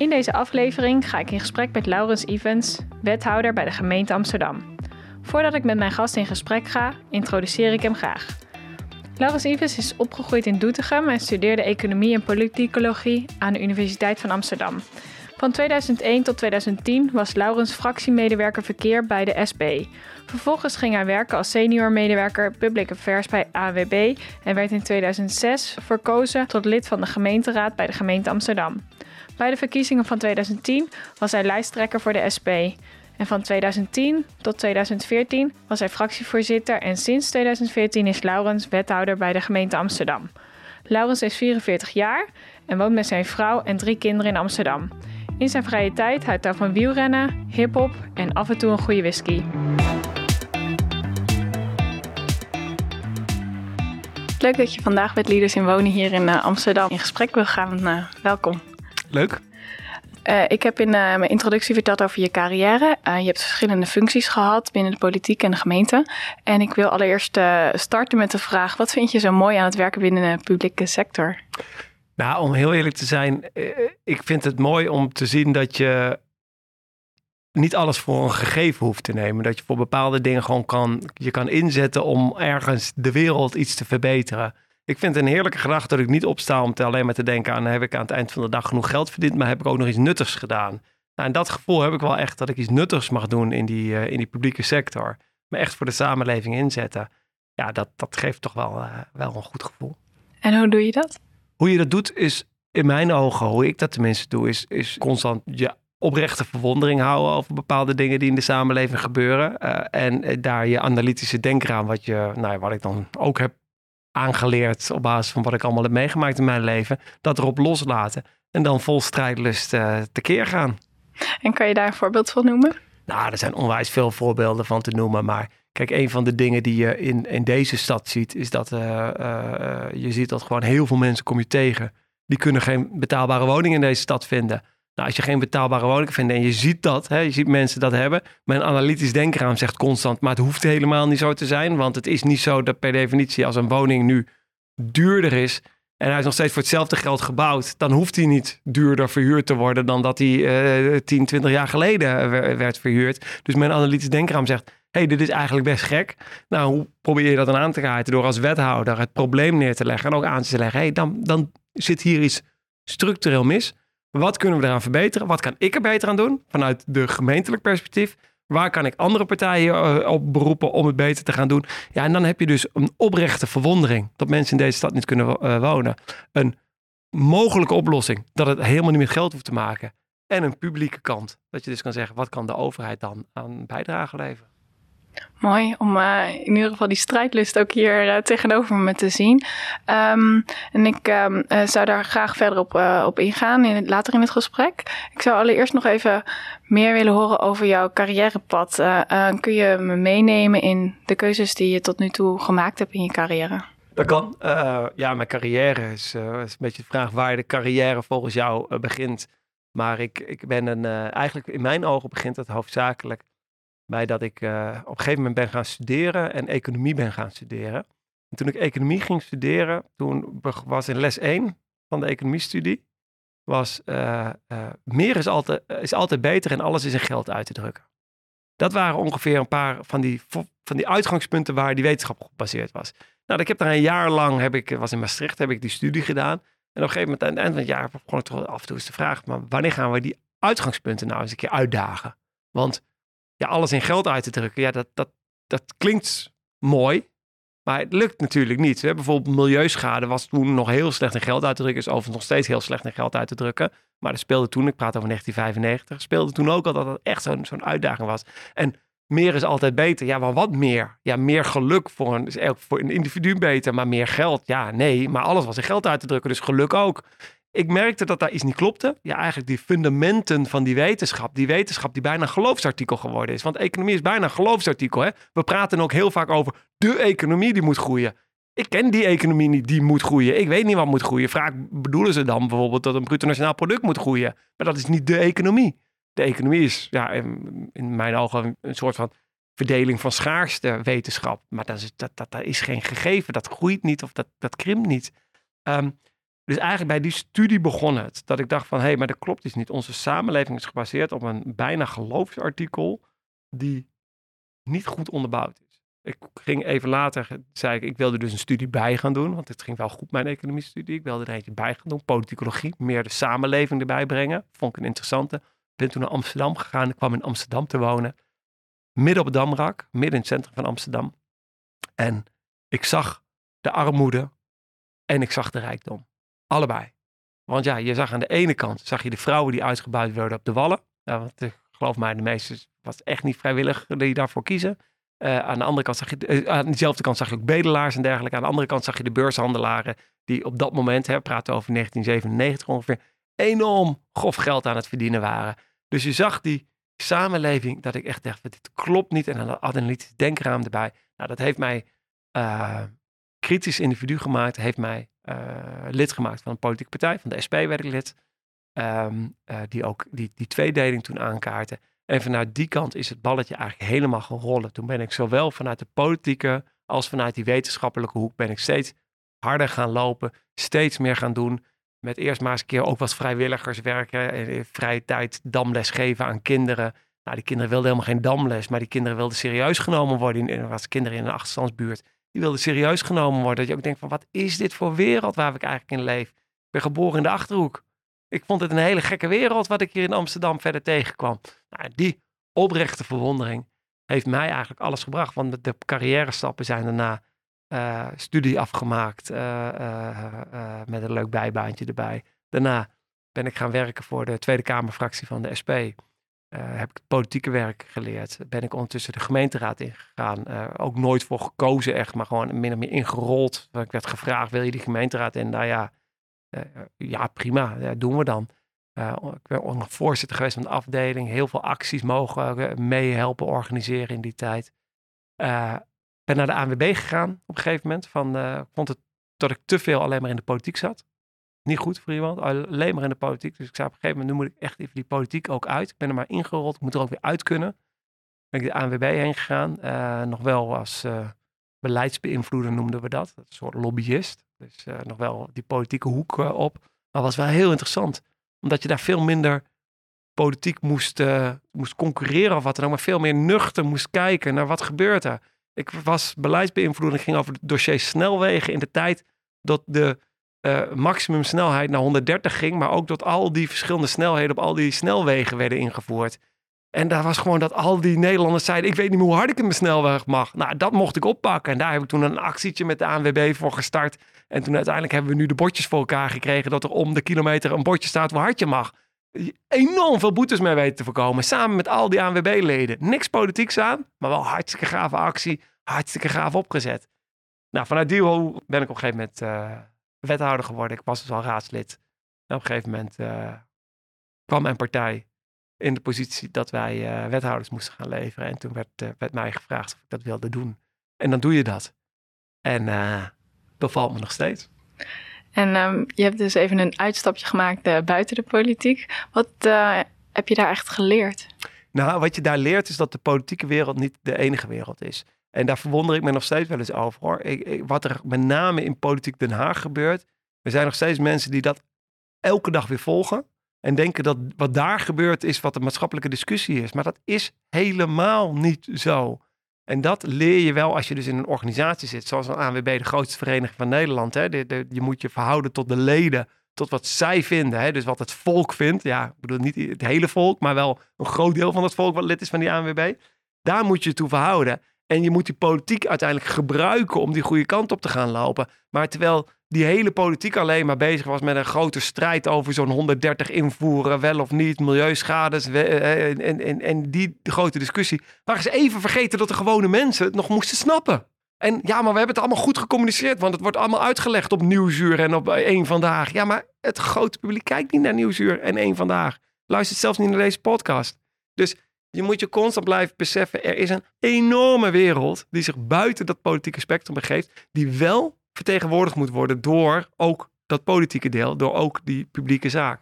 In deze aflevering ga ik in gesprek met Laurens Evans, wethouder bij de gemeente Amsterdam. Voordat ik met mijn gast in gesprek ga, introduceer ik hem graag. Laurens Evans is opgegroeid in Doetinchem en studeerde economie en politicologie aan de Universiteit van Amsterdam. Van 2001 tot 2010 was Laurens fractiemedewerker verkeer bij de SP. Vervolgens ging hij werken als senior medewerker Public Affairs bij AWB en werd in 2006 verkozen tot lid van de gemeenteraad bij de gemeente Amsterdam. Bij de verkiezingen van 2010 was hij lijsttrekker voor de SP. En van 2010 tot 2014 was hij fractievoorzitter en sinds 2014 is Laurens wethouder bij de gemeente Amsterdam. Laurens is 44 jaar en woont met zijn vrouw en drie kinderen in Amsterdam. In zijn vrije tijd houdt hij van wielrennen, hip-hop en af en toe een goede whisky. Leuk dat je vandaag met Leaders in Wonen hier in uh, Amsterdam in gesprek wil gaan. Uh, welkom. Leuk. Uh, ik heb in mijn introductie verteld over je carrière. je hebt verschillende functies gehad binnen de politiek en de gemeente. En ik wil allereerst starten met de vraag: wat vind je zo mooi aan het werken binnen de publieke sector? Nou, om heel eerlijk te zijn, ik vind het mooi om te zien dat je niet alles voor een gegeven hoeft te nemen. Dat je voor bepaalde dingen gewoon kan, je kan inzetten om ergens de wereld iets te verbeteren. Ik vind het een heerlijke gedachte dat ik niet opsta om te alleen maar te denken aan heb ik aan het eind van de dag genoeg geld verdiend, maar heb ik ook nog iets nuttigs gedaan. Nou, en dat gevoel heb ik wel echt dat ik iets nuttigs mag doen in die, uh, in die publieke sector. Me echt voor de samenleving inzetten. Ja, dat, dat geeft toch wel, uh, wel een goed gevoel. En hoe doe je dat? Hoe je dat doet is in mijn ogen, hoe ik dat tenminste doe, is, is constant je oprechte verwondering houden over bepaalde dingen die in de samenleving gebeuren. Uh, en daar je analytische denkraam, wat, je, nou, wat ik dan ook heb aangeleerd op basis van wat ik allemaal heb meegemaakt in mijn leven, dat erop loslaten. En dan vol strijdlust uh, tekeer gaan. En kan je daar een voorbeeld van noemen? Nou, er zijn onwijs veel voorbeelden van te noemen. Maar kijk, een van de dingen die je in, in deze stad ziet, is dat uh, uh, je ziet dat gewoon heel veel mensen kom je tegen. Die kunnen geen betaalbare woning in deze stad vinden. Nou, als je geen betaalbare woning vindt en je ziet dat, hè, je ziet mensen dat hebben. Mijn analytisch denkraam zegt constant, maar het hoeft helemaal niet zo te zijn. Want het is niet zo dat per definitie als een woning nu duurder is en hij is nog steeds voor hetzelfde geld gebouwd, dan hoeft hij niet duurder verhuurd te worden dan dat hij uh, 10, 20 jaar geleden werd verhuurd. Dus mijn analytisch denkraam zegt, hey, dit is eigenlijk best gek. Nou, hoe probeer je dat dan aan te kaarten? Door als wethouder het probleem neer te leggen en ook aan te leggen, hey, dan, dan zit hier iets structureel mis. Wat kunnen we eraan verbeteren? Wat kan ik er beter aan doen vanuit de gemeentelijk perspectief? Waar kan ik andere partijen uh, op beroepen om het beter te gaan doen? Ja, en dan heb je dus een oprechte verwondering dat mensen in deze stad niet kunnen uh, wonen. Een mogelijke oplossing dat het helemaal niet met geld hoeft te maken. En een publieke kant. Dat je dus kan zeggen, wat kan de overheid dan aan bijdrage leveren? Mooi om uh, in ieder geval die strijdlust ook hier uh, tegenover me te zien. Um, en ik um, uh, zou daar graag verder op, op ingaan in het, later in het gesprek. Ik zou allereerst nog even meer willen horen over jouw carrièrepad. kun je me meenemen in de keuzes die je tot nu toe gemaakt hebt in je carrière? Dat kan. ja, mijn carrière is, is, een beetje de vraag waar de carrière volgens jou begint. Maar ik, ik ben een, eigenlijk in mijn ogen begint het hoofdzakelijk bij dat ik uh, op een gegeven moment ben gaan studeren en economie ben gaan studeren. En toen ik economie ging studeren, toen was in les 1 van de economiestudie, was uh, uh, meer is altijd, is altijd beter en alles is in geld uit te drukken. Dat waren ongeveer een paar van die, van die uitgangspunten waar die wetenschap gebaseerd was. Nou, ik heb daar een jaar lang, heb ik, was in Maastricht, heb ik die studie gedaan. En op een gegeven moment aan het eind van het jaar begon ik toch af en toe eens te vragen, maar wanneer gaan we die uitgangspunten nou eens een keer uitdagen? Want ja, alles in geld uit te drukken, ja, dat, dat, dat klinkt mooi. Maar het lukt natuurlijk niet. Hè? Bijvoorbeeld milieuschade was toen nog heel slecht in geld uit te drukken. Is overigens nog steeds heel slecht in geld uit te drukken. Maar dat speelde toen, ik praat over 1995, speelde toen ook al dat het echt zo'n zo'n uitdaging was. En meer is altijd beter. Ja, maar wat meer? Ja, meer geluk voor een, is voor een individu beter, maar meer geld? Ja, nee, maar alles was in geld uit te drukken, dus geluk ook. Ik merkte dat daar iets niet klopte. Ja, eigenlijk die fundamenten van die wetenschap. Die wetenschap die bijna een geloofsartikel geworden is. Want economie is bijna een geloofsartikel. Hè? We praten ook heel vaak over de economie die moet groeien. Ik ken die economie niet, die moet groeien. Ik weet niet wat moet groeien. Vaak bedoelen ze dan bijvoorbeeld dat een bruto nationaal product moet groeien. Maar dat is niet de economie. De economie is ja, in mijn ogen een soort van verdeling van schaarste wetenschap. Maar dat is, dat, dat, dat is geen gegeven. Dat groeit niet of dat, dat krimpt niet. Um, dus eigenlijk bij die studie begon het. Dat ik dacht van, hé, hey, maar dat klopt iets niet. Onze samenleving is gebaseerd op een bijna geloofsartikel die niet goed onderbouwd is. Ik ging even later, zei ik, ik wilde dus een studie bij gaan doen. Want het ging wel goed, mijn economie-studie. Ik wilde er eentje bij gaan doen. Politicologie, meer de samenleving erbij brengen. Vond ik een interessante. Ben toen naar Amsterdam gegaan. Ik kwam in Amsterdam te wonen. Midden op het Damrak, midden in het centrum van Amsterdam. En ik zag de armoede en ik zag de rijkdom. Allebei. Want ja, je zag aan de ene kant zag je de vrouwen die uitgebuit werden op de wallen. Ja, want ik geloof mij, de meeste was echt niet vrijwillig die daarvoor kiezen. Uh, aan de andere kant zag je, uh, aan dezelfde kant zag je ook bedelaars en dergelijke. Aan de andere kant zag je de beurshandelaren die op dat moment, hè, praten over 1997 ongeveer, enorm grof geld aan het verdienen waren. Dus je zag die samenleving dat ik echt dacht, dit klopt niet. En dan een denkraam erbij. Nou, dat heeft mij kritisch individu gemaakt, heeft mij lid gemaakt van een politieke partij, van de SP werd ik lid. Ehm, eh, die ook die, die tweedeling toen aankaarten. En vanuit die kant is het balletje eigenlijk helemaal gerollen. Toen ben ik zowel vanuit de politieke als vanuit die wetenschappelijke hoek ben ik steeds harder gaan lopen, steeds meer gaan doen. Met eerst maar eens een keer ook wat vrijwilligers werken, in vrije tijd damles geven aan kinderen. Nou, die kinderen wilden helemaal geen damles, maar die kinderen wilden serieus genomen worden. Er was kinderen in een achterstandsbuurt die wilde serieus genomen worden. Dat je ook denkt van wat is dit voor wereld waar ik eigenlijk in leef? Ik ben geboren in de Achterhoek. Ik vond het een hele gekke wereld wat ik hier in Amsterdam verder tegenkwam. Nou, die oprechte verwondering heeft mij eigenlijk alles gebracht. Want de carrière stappen zijn daarna uh, studie afgemaakt uh, uh, met een leuk bijbaantje erbij. Daarna ben ik gaan werken voor de Tweede Kamerfractie van de SP. Uh, heb ik het politieke werk geleerd. Ben ik ondertussen de gemeenteraad ingegaan. Uh, ook nooit voor gekozen echt, maar gewoon min of meer ingerold. Ik werd gevraagd, wil je die gemeenteraad in? Nou ja, uh, ja prima, ja, doen we dan. ik ben ook nog voorzitter geweest van de afdeling. Heel veel acties mogen meehelpen organiseren in die tijd. ben naar de ANWB gegaan op een gegeven moment. Van, vond het dat ik te veel alleen maar in de politiek zat niet goed voor iemand. Alleen maar in de politiek. Dus ik zei op een gegeven moment, nu moet ik echt even die politiek ook uit. Ik ben er maar ingerold. Ik moet er ook weer uit kunnen. Ben ik de ANWB heen gegaan. Uh, nog wel als uh, beleidsbeïnvloeder noemden we dat. Een soort lobbyist. Dus uh, nog wel die politieke hoek op. Maar was wel heel interessant. Omdat je daar veel minder politiek moest, moest concurreren of wat dan ook. Maar veel meer nuchter moest kijken naar wat gebeurt. Ik was beleidsbeïnvloeder. Ik ging over het dossier snelwegen in de tijd dat de uh, maximum snelheid naar 130 ging, maar ook dat al die verschillende snelheden op al die snelwegen werden ingevoerd. En daar was gewoon dat al die Nederlanders zeiden: Ik weet niet meer hoe hard ik in mijn snelweg mag. Nou, dat mocht ik oppakken. En daar heb ik toen een actietje met de ANWB voor gestart. En toen uiteindelijk hebben we nu de bordjes voor elkaar gekregen. Dat er om de kilometer een bordje staat hoe hard je mag. Enorm veel boetes mee weten te voorkomen. Samen met al die ANWB-leden. Niks politieks aan, maar wel hartstikke gave actie. Hartstikke gaaf opgezet. Nou, vanuit die ben ik op een gegeven moment. Uh, wethouder geworden. Ik was dus al raadslid. En op een gegeven moment uh, kwam mijn partij in de positie dat wij uh, wethouders moesten gaan leveren. En toen werd, uh, werd, mij gevraagd of ik dat wilde doen. En dan doe je dat. En bevalt me nog steeds. En um, je hebt dus even een uitstapje gemaakt buiten de politiek. Wat heb je daar echt geleerd? Nou, wat je daar leert is dat de politieke wereld niet de enige wereld is. En daar verwonder ik me nog steeds wel eens over hoor. Wat er met name in politiek Den Haag gebeurt. Er zijn nog steeds mensen die dat elke dag weer volgen. En denken dat wat daar gebeurt is wat de maatschappelijke discussie is. Maar dat is helemaal niet zo. En dat leer je wel als je dus in een organisatie zit. Zoals een ANWB, de grootste vereniging van Nederland. Hè. je moet je verhouden tot de leden. Tot wat zij vinden. Hè. Dus wat het volk vindt. Ja, ik bedoel niet het hele volk. Maar wel een groot deel van het volk wat lid is van die ANWB. Daar moet je toe verhouden. En je moet die politiek uiteindelijk gebruiken om die goede kant op te gaan lopen. Maar terwijl die hele politiek alleen maar bezig was met een grote strijd over zo'n 130 invoeren, wel of niet, milieuschades eh, en, en, en, die grote discussie, waren ze even vergeten dat de gewone mensen het nog moesten snappen. En ja, maar we hebben het allemaal goed gecommuniceerd, want het wordt allemaal uitgelegd op Nieuwsuur en op één Vandaag. Ja, maar het grote publiek kijkt niet naar Nieuwsuur en één Vandaag. Luistert zelfs niet naar deze podcast. Dus je moet je constant blijven beseffen, er is een enorme wereld die zich buiten dat politieke spectrum begeeft, die wel vertegenwoordigd moet worden door ook dat politieke deel, door ook die publieke zaak.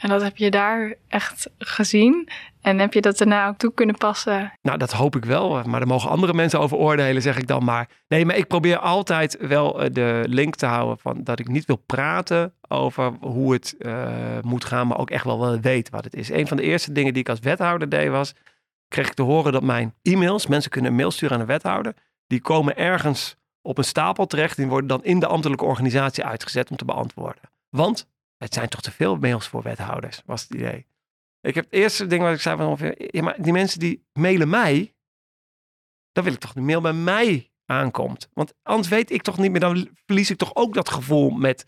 En dat heb je daar echt gezien. En heb je dat daarna ook toe kunnen passen? Nou, dat hoop ik wel. Maar daar mogen andere mensen over oordelen, zeg ik dan maar. Nee, maar ik probeer altijd wel eh, de link te houden van dat ik niet wil praten over hoe het uh, moet gaan, maar ook echt wel wel weet wat het is. Een van de eerste dingen die ik als wethouder deed was, kreeg ik te horen dat mijn e-mails, mensen kunnen een mail sturen aan een wethouder, die komen ergens op een stapel terecht. Die worden dan in de ambtelijke organisatie uitgezet om te beantwoorden. Want het zijn toch te veel mails voor wethouders, was het idee. Ik heb het eerste ding wat ik zei van ja, maar die mensen die mailen mij, dan wil ik toch de mail bij mij aankomt. Want anders weet ik toch niet meer, dan verlies ik toch ook dat gevoel met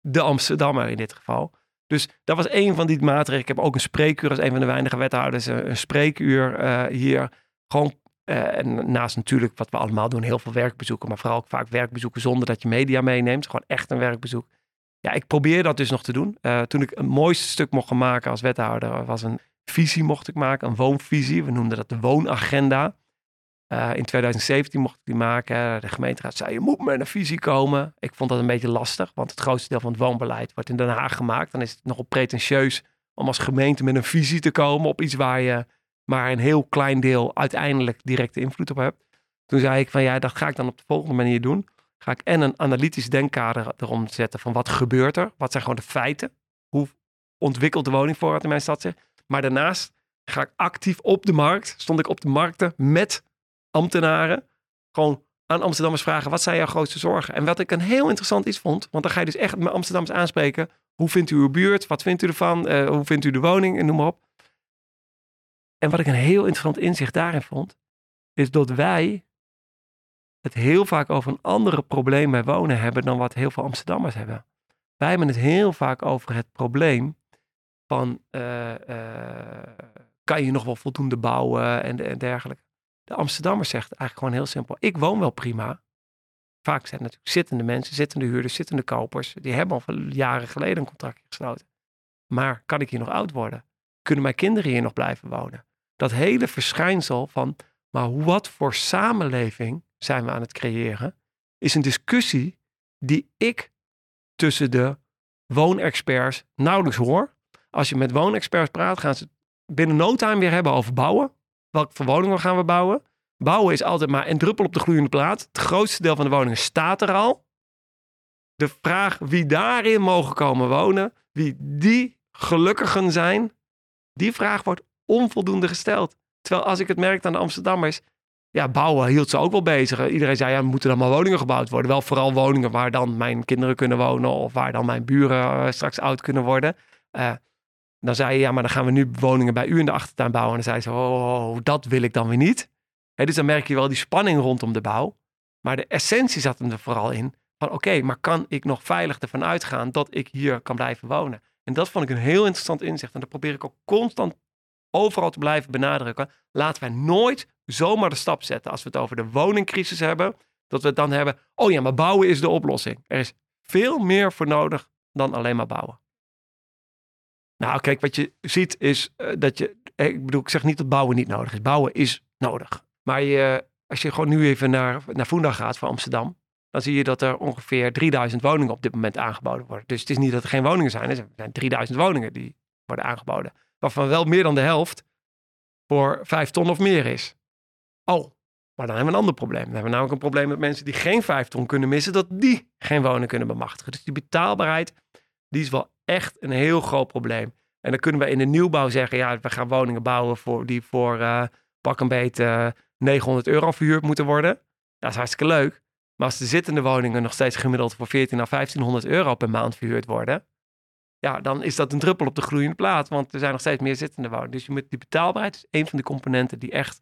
de Amsterdammer in dit geval. Dus dat was een van die maatregelen. Ik heb ook een spreekuur als een van de weinige wethouders, een, spreekuur uh, hier. Gewoon, uh, en naast natuurlijk wat we allemaal doen, heel veel werkbezoeken, maar vooral ook vaak werkbezoeken zonder dat je media meeneemt. Gewoon echt een werkbezoek. Ja, ik probeer dat dus nog te doen. Uh, toen ik een mooiste stuk mocht maken als wethouder, was een visie mocht ik maken, een woonvisie. We noemden dat de woonagenda. Uh, in 2017 mocht ik die maken. De gemeenteraad zei, je moet met een visie komen. Ik vond dat een beetje lastig, want het grootste deel van het woonbeleid wordt in Den Haag gemaakt. Dan is het nogal pretentieus om als gemeente met een visie te komen op iets waar je maar een heel klein deel uiteindelijk directe invloed op hebt. Toen zei ik van ja, dat ga ik dan op de volgende manier doen ga ik en een analytisch denkkader erom zetten van wat gebeurt er? Wat zijn gewoon de feiten? Hoe ontwikkelt de woningvoorraad in mijn stad zich? Maar daarnaast ga ik actief op de markt, stond ik op de markten met ambtenaren, gewoon aan Amsterdammers vragen, wat zijn jouw grootste zorgen? En wat ik een heel interessant iets vond, want dan ga je dus echt met Amsterdammers aanspreken, hoe vindt u uw buurt? Wat vindt u ervan? Uh, hoe vindt u de woning? En noem maar op. En wat ik een heel interessant inzicht daarin vond, is dat wij het heel vaak over een andere probleem bij wonen hebben dan wat heel veel Amsterdammers hebben. Wij hebben het heel vaak over het probleem van uh, uh, kan je nog wel voldoende bouwen en, en dergelijke. De Amsterdammer zegt eigenlijk gewoon heel simpel, ik woon wel prima. Vaak zijn het natuurlijk zittende mensen, zittende huurders, zittende kopers. Die hebben al jaren geleden een contract gesloten. Maar kan ik hier nog oud worden? Kunnen mijn kinderen hier nog blijven wonen? Dat hele verschijnsel van, maar wat voor samenleving zijn we aan het creëren, is een discussie die ik tussen de woonexperts nauwelijks hoor. Als je met woonexperts praat, gaan ze binnen no time weer hebben over bouwen. Welke voor woningen gaan we bouwen? Bouwen is altijd maar een druppel op de gloeiende plaat. Het grootste deel van de woningen staat er al. De vraag wie daarin mogen komen wonen, wie die gelukkigen zijn, die vraag wordt onvoldoende gesteld. Terwijl als ik het merk aan de Amsterdammers, ja, bouwen hield ze ook wel bezig. Iedereen zei, ja, moeten dan maar woningen gebouwd worden. Wel vooral woningen waar dan mijn kinderen kunnen wonen of waar dan mijn buren eh, straks oud kunnen worden. Uh, dan zei je, ja, maar dan gaan we nu woningen bij u in de achtertuin bouwen. En dan zei ze, oh, dat wil ik dan weer niet. dus dan merk je wel die spanning rondom de bouw. Maar de essentie zat hem er vooral in van, oké, maar kan ik nog veilig ervan uitgaan dat ik hier kan blijven wonen? En dat vond ik een heel interessant inzicht. En dat probeer ik ook constant overal te blijven benadrukken. Laten wij nooit zomaar de stap zetten als we het over de woningcrisis hebben. Dat we het dan hebben, oh ja, maar bouwen is de oplossing. Er is veel meer voor nodig dan alleen maar bouwen. Nou, kijk, wat je ziet is uh, dat je, eh, ik bedoel, ik zeg niet dat bouwen niet nodig is. Bouwen is nodig. Maar als je gewoon nu even naar, naar gaat voor Amsterdam, dan zie je dat er ongeveer 3000 woningen op dit moment aangeboden worden. Dus het is niet dat er geen woningen zijn. Er zijn 3000 woningen die worden aangeboden. Waarvan wel meer dan de helft voor 5 ton of meer is. Oh, maar dan hebben we een ander probleem. Dan hebben we namelijk een probleem met mensen die geen vijf ton kunnen missen, dat die geen woning kunnen bemachtigen. Dus die betaalbaarheid, die is wel echt een heel groot probleem. En dan kunnen we in de nieuwbouw zeggen, ja, we gaan woningen bouwen voor, die voor uh, pak een beet uh, 900 euro verhuurd moeten worden. Dat is hartstikke leuk. Maar als de zittende woningen nog steeds gemiddeld voor 14 naar 1500 euro per maand verhuurd worden, ja, dan is dat een druppel op de gloeiende plaat. Want er zijn nog steeds meer zittende woningen. Dus je moet, die betaalbaarheid is een van de componenten die echt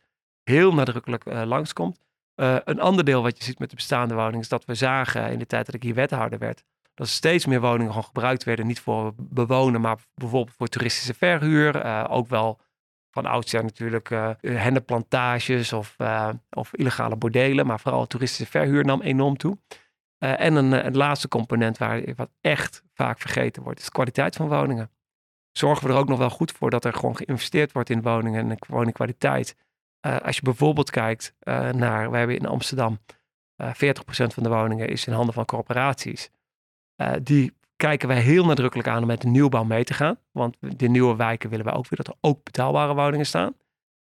heel nadrukkelijk uh, langskomt. Uh, een ander deel wat je ziet met de bestaande woningen is dat we zagen in de tijd dat ik hier wethouder werd, dat steeds meer woningen gewoon gebruikt werden, niet voor bewonen, maar bijvoorbeeld voor toeristische verhuur. Uh, ook wel van oudsher natuurlijk uh, hennepplantages of, of illegale bordelen. Maar vooral toeristische verhuur nam enorm toe. en een, een laatste component waar wat echt vaak vergeten wordt, is de kwaliteit van woningen. Zorgen we er ook nog wel goed voor dat er gewoon geïnvesteerd wordt in woningen en woningkwaliteit. Als je bijvoorbeeld kijkt naar, we hebben in Amsterdam 40% van de woningen is in handen van corporaties. die kijken wij heel nadrukkelijk aan om met de nieuwbouw mee te gaan. Want de nieuwe wijken willen we ook weer dat er ook betaalbare woningen staan.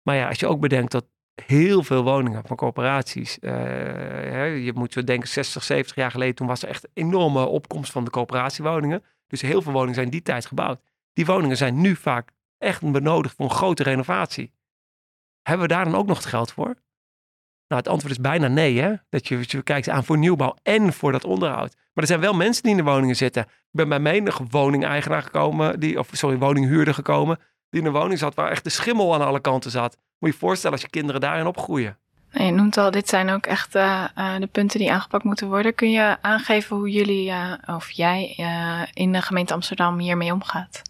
Maar ja, als je ook bedenkt dat heel veel woningen van corporaties, uh, je moet zo denken 60, 70 jaar geleden, toen was er echt een enorme opkomst van de coöperatiewoningen. Dus heel veel woningen zijn die tijd gebouwd. Die woningen zijn nu vaak echt benodigd voor een grote renovatie. Hebben we daar dan ook nog het geld voor? Nou, het antwoord is bijna nee, hè? Dat je, je kijkt aan voor nieuwbouw en voor dat onderhoud. Maar er zijn wel mensen die in de woningen zitten. Ik ben bij menig woningeigenaar gekomen, die, of sorry, woninghuurder gekomen, die in een woning zat waar echt de schimmel aan alle kanten zat. Moet je je voorstellen als je kinderen daarin opgroeien. Je noemt al, dit zijn ook echt uh, de punten die aangepakt moeten worden. Kun je aangeven hoe jullie, uh, of jij, in de gemeente Amsterdam hiermee omgaat?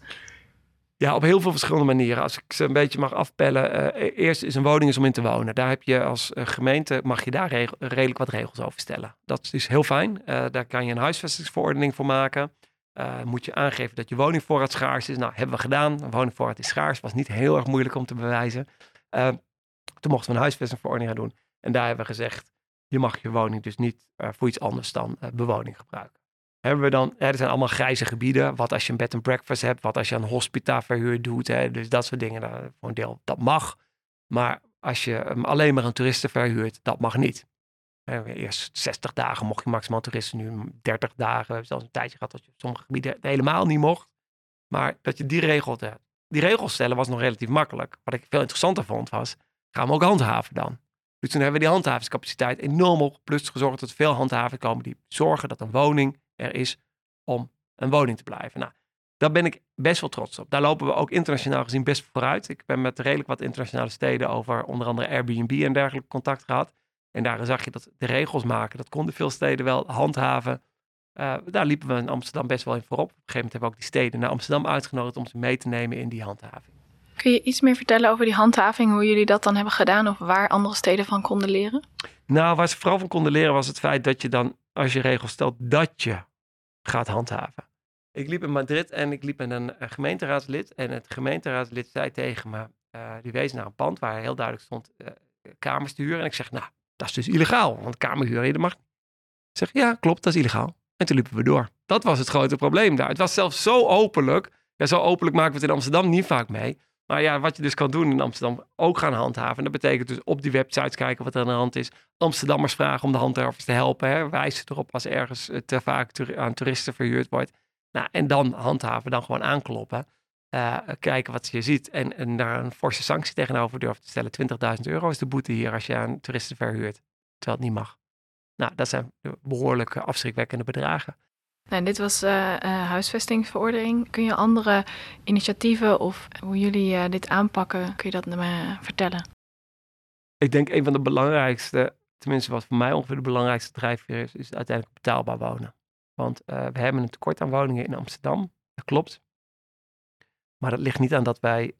Ja, op heel veel verschillende manieren. Als ik ze een beetje mag afpellen. Uh, eerst is een woning is om in te wonen. Daar heb je als uh, gemeente, mag je daar redelijk wat regels over stellen. Dat is heel fijn. Uh, daar kan je een huisvestingsverordening voor maken. moet je aangeven dat je woningvoorraad schaars is. Nou, hebben we gedaan. Een woningvoorraad is schaars. Was niet heel erg moeilijk om te bewijzen. toen mochten we een huisvestingsverordening gaan doen. En daar hebben we gezegd, je mag je woning dus niet voor iets anders dan bewoning gebruiken hebben we dan, er zijn allemaal grijze gebieden. Wat als je een bed and breakfast hebt, wat als je een hospita verhuur doet. Hè, dus dat soort dingen, voor een deel, dat mag. Maar als je alleen maar aan toeristen verhuurt, dat mag niet. Eerst 60 dagen mocht je maximaal toeristen, nu 30 dagen. We hebben zelfs een tijdje gehad dat je op sommige gebieden helemaal niet mocht. Maar dat je die regels hebt. Die regels stellen was nog relatief makkelijk. Wat ik veel interessanter vond was, gaan we ook handhaven dan? Dus toen hebben we die handhavingscapaciteit enorm op. Plus gezorgd dat veel handhavers komen die zorgen dat een woning er is om een woning te blijven. Nou, daar ben ik best wel trots op. Daar lopen we ook internationaal gezien best vooruit. Ik ben met redelijk wat internationale steden over onder andere Airbnb en dergelijke contact gehad. En daar zag je dat de regels maken, dat konden veel steden wel handhaven. Uh, daar liepen we in Amsterdam best wel in voorop. Op een gegeven moment hebben we ook die steden naar Amsterdam uitgenodigd om ze mee te nemen in die handhaving. Kun je iets meer vertellen over die handhaving, hoe jullie dat dan hebben gedaan of waar andere steden van konden leren? Nou, waar ze vooral van konden leren was het feit dat je dan, als je regels stelt, dat je gaat handhaven. Ik liep in Madrid en ik liep met een, gemeenteraadslid. En het gemeenteraadslid zei tegen me, uh, die wees naar een pand waar heel duidelijk stond uh, kamers te huren. En ik zeg, nou, dat is dus illegaal, want kamerhuur, dat mag zeg, ja, klopt, dat is illegaal. En toen liepen we door. Dat was het grote probleem daar. Het was zelfs zo openlijk. Ja, zo openlijk maken we het in Amsterdam niet vaak mee. Maar ja, wat je dus kan doen in Amsterdam, ook gaan handhaven. Dat betekent dus op die websites kijken wat er aan de hand is. Amsterdammers vragen om de handhavers te helpen. Hè. Wijzen erop als ergens te vaak aan toeristen verhuurd wordt. Nou, en dan handhaven, dan gewoon aankloppen. Uh, kijken wat je ziet en, daar een forse sanctie tegenover durven te stellen. 20.000 euro is de boete hier als je aan toeristen verhuurt, terwijl het niet mag. Nou, dat zijn behoorlijke afschrikwekkende bedragen. Nou, dit was uh, huisvestingsverordening. Kun je andere initiatieven of hoe jullie uh, dit aanpakken, kun je dat me vertellen? Ik denk een van de belangrijkste, tenminste wat voor mij ongeveer de belangrijkste drijfveer is, is uiteindelijk betaalbaar wonen. Want we hebben een tekort aan woningen in Amsterdam, dat klopt. Maar dat ligt niet aan dat wij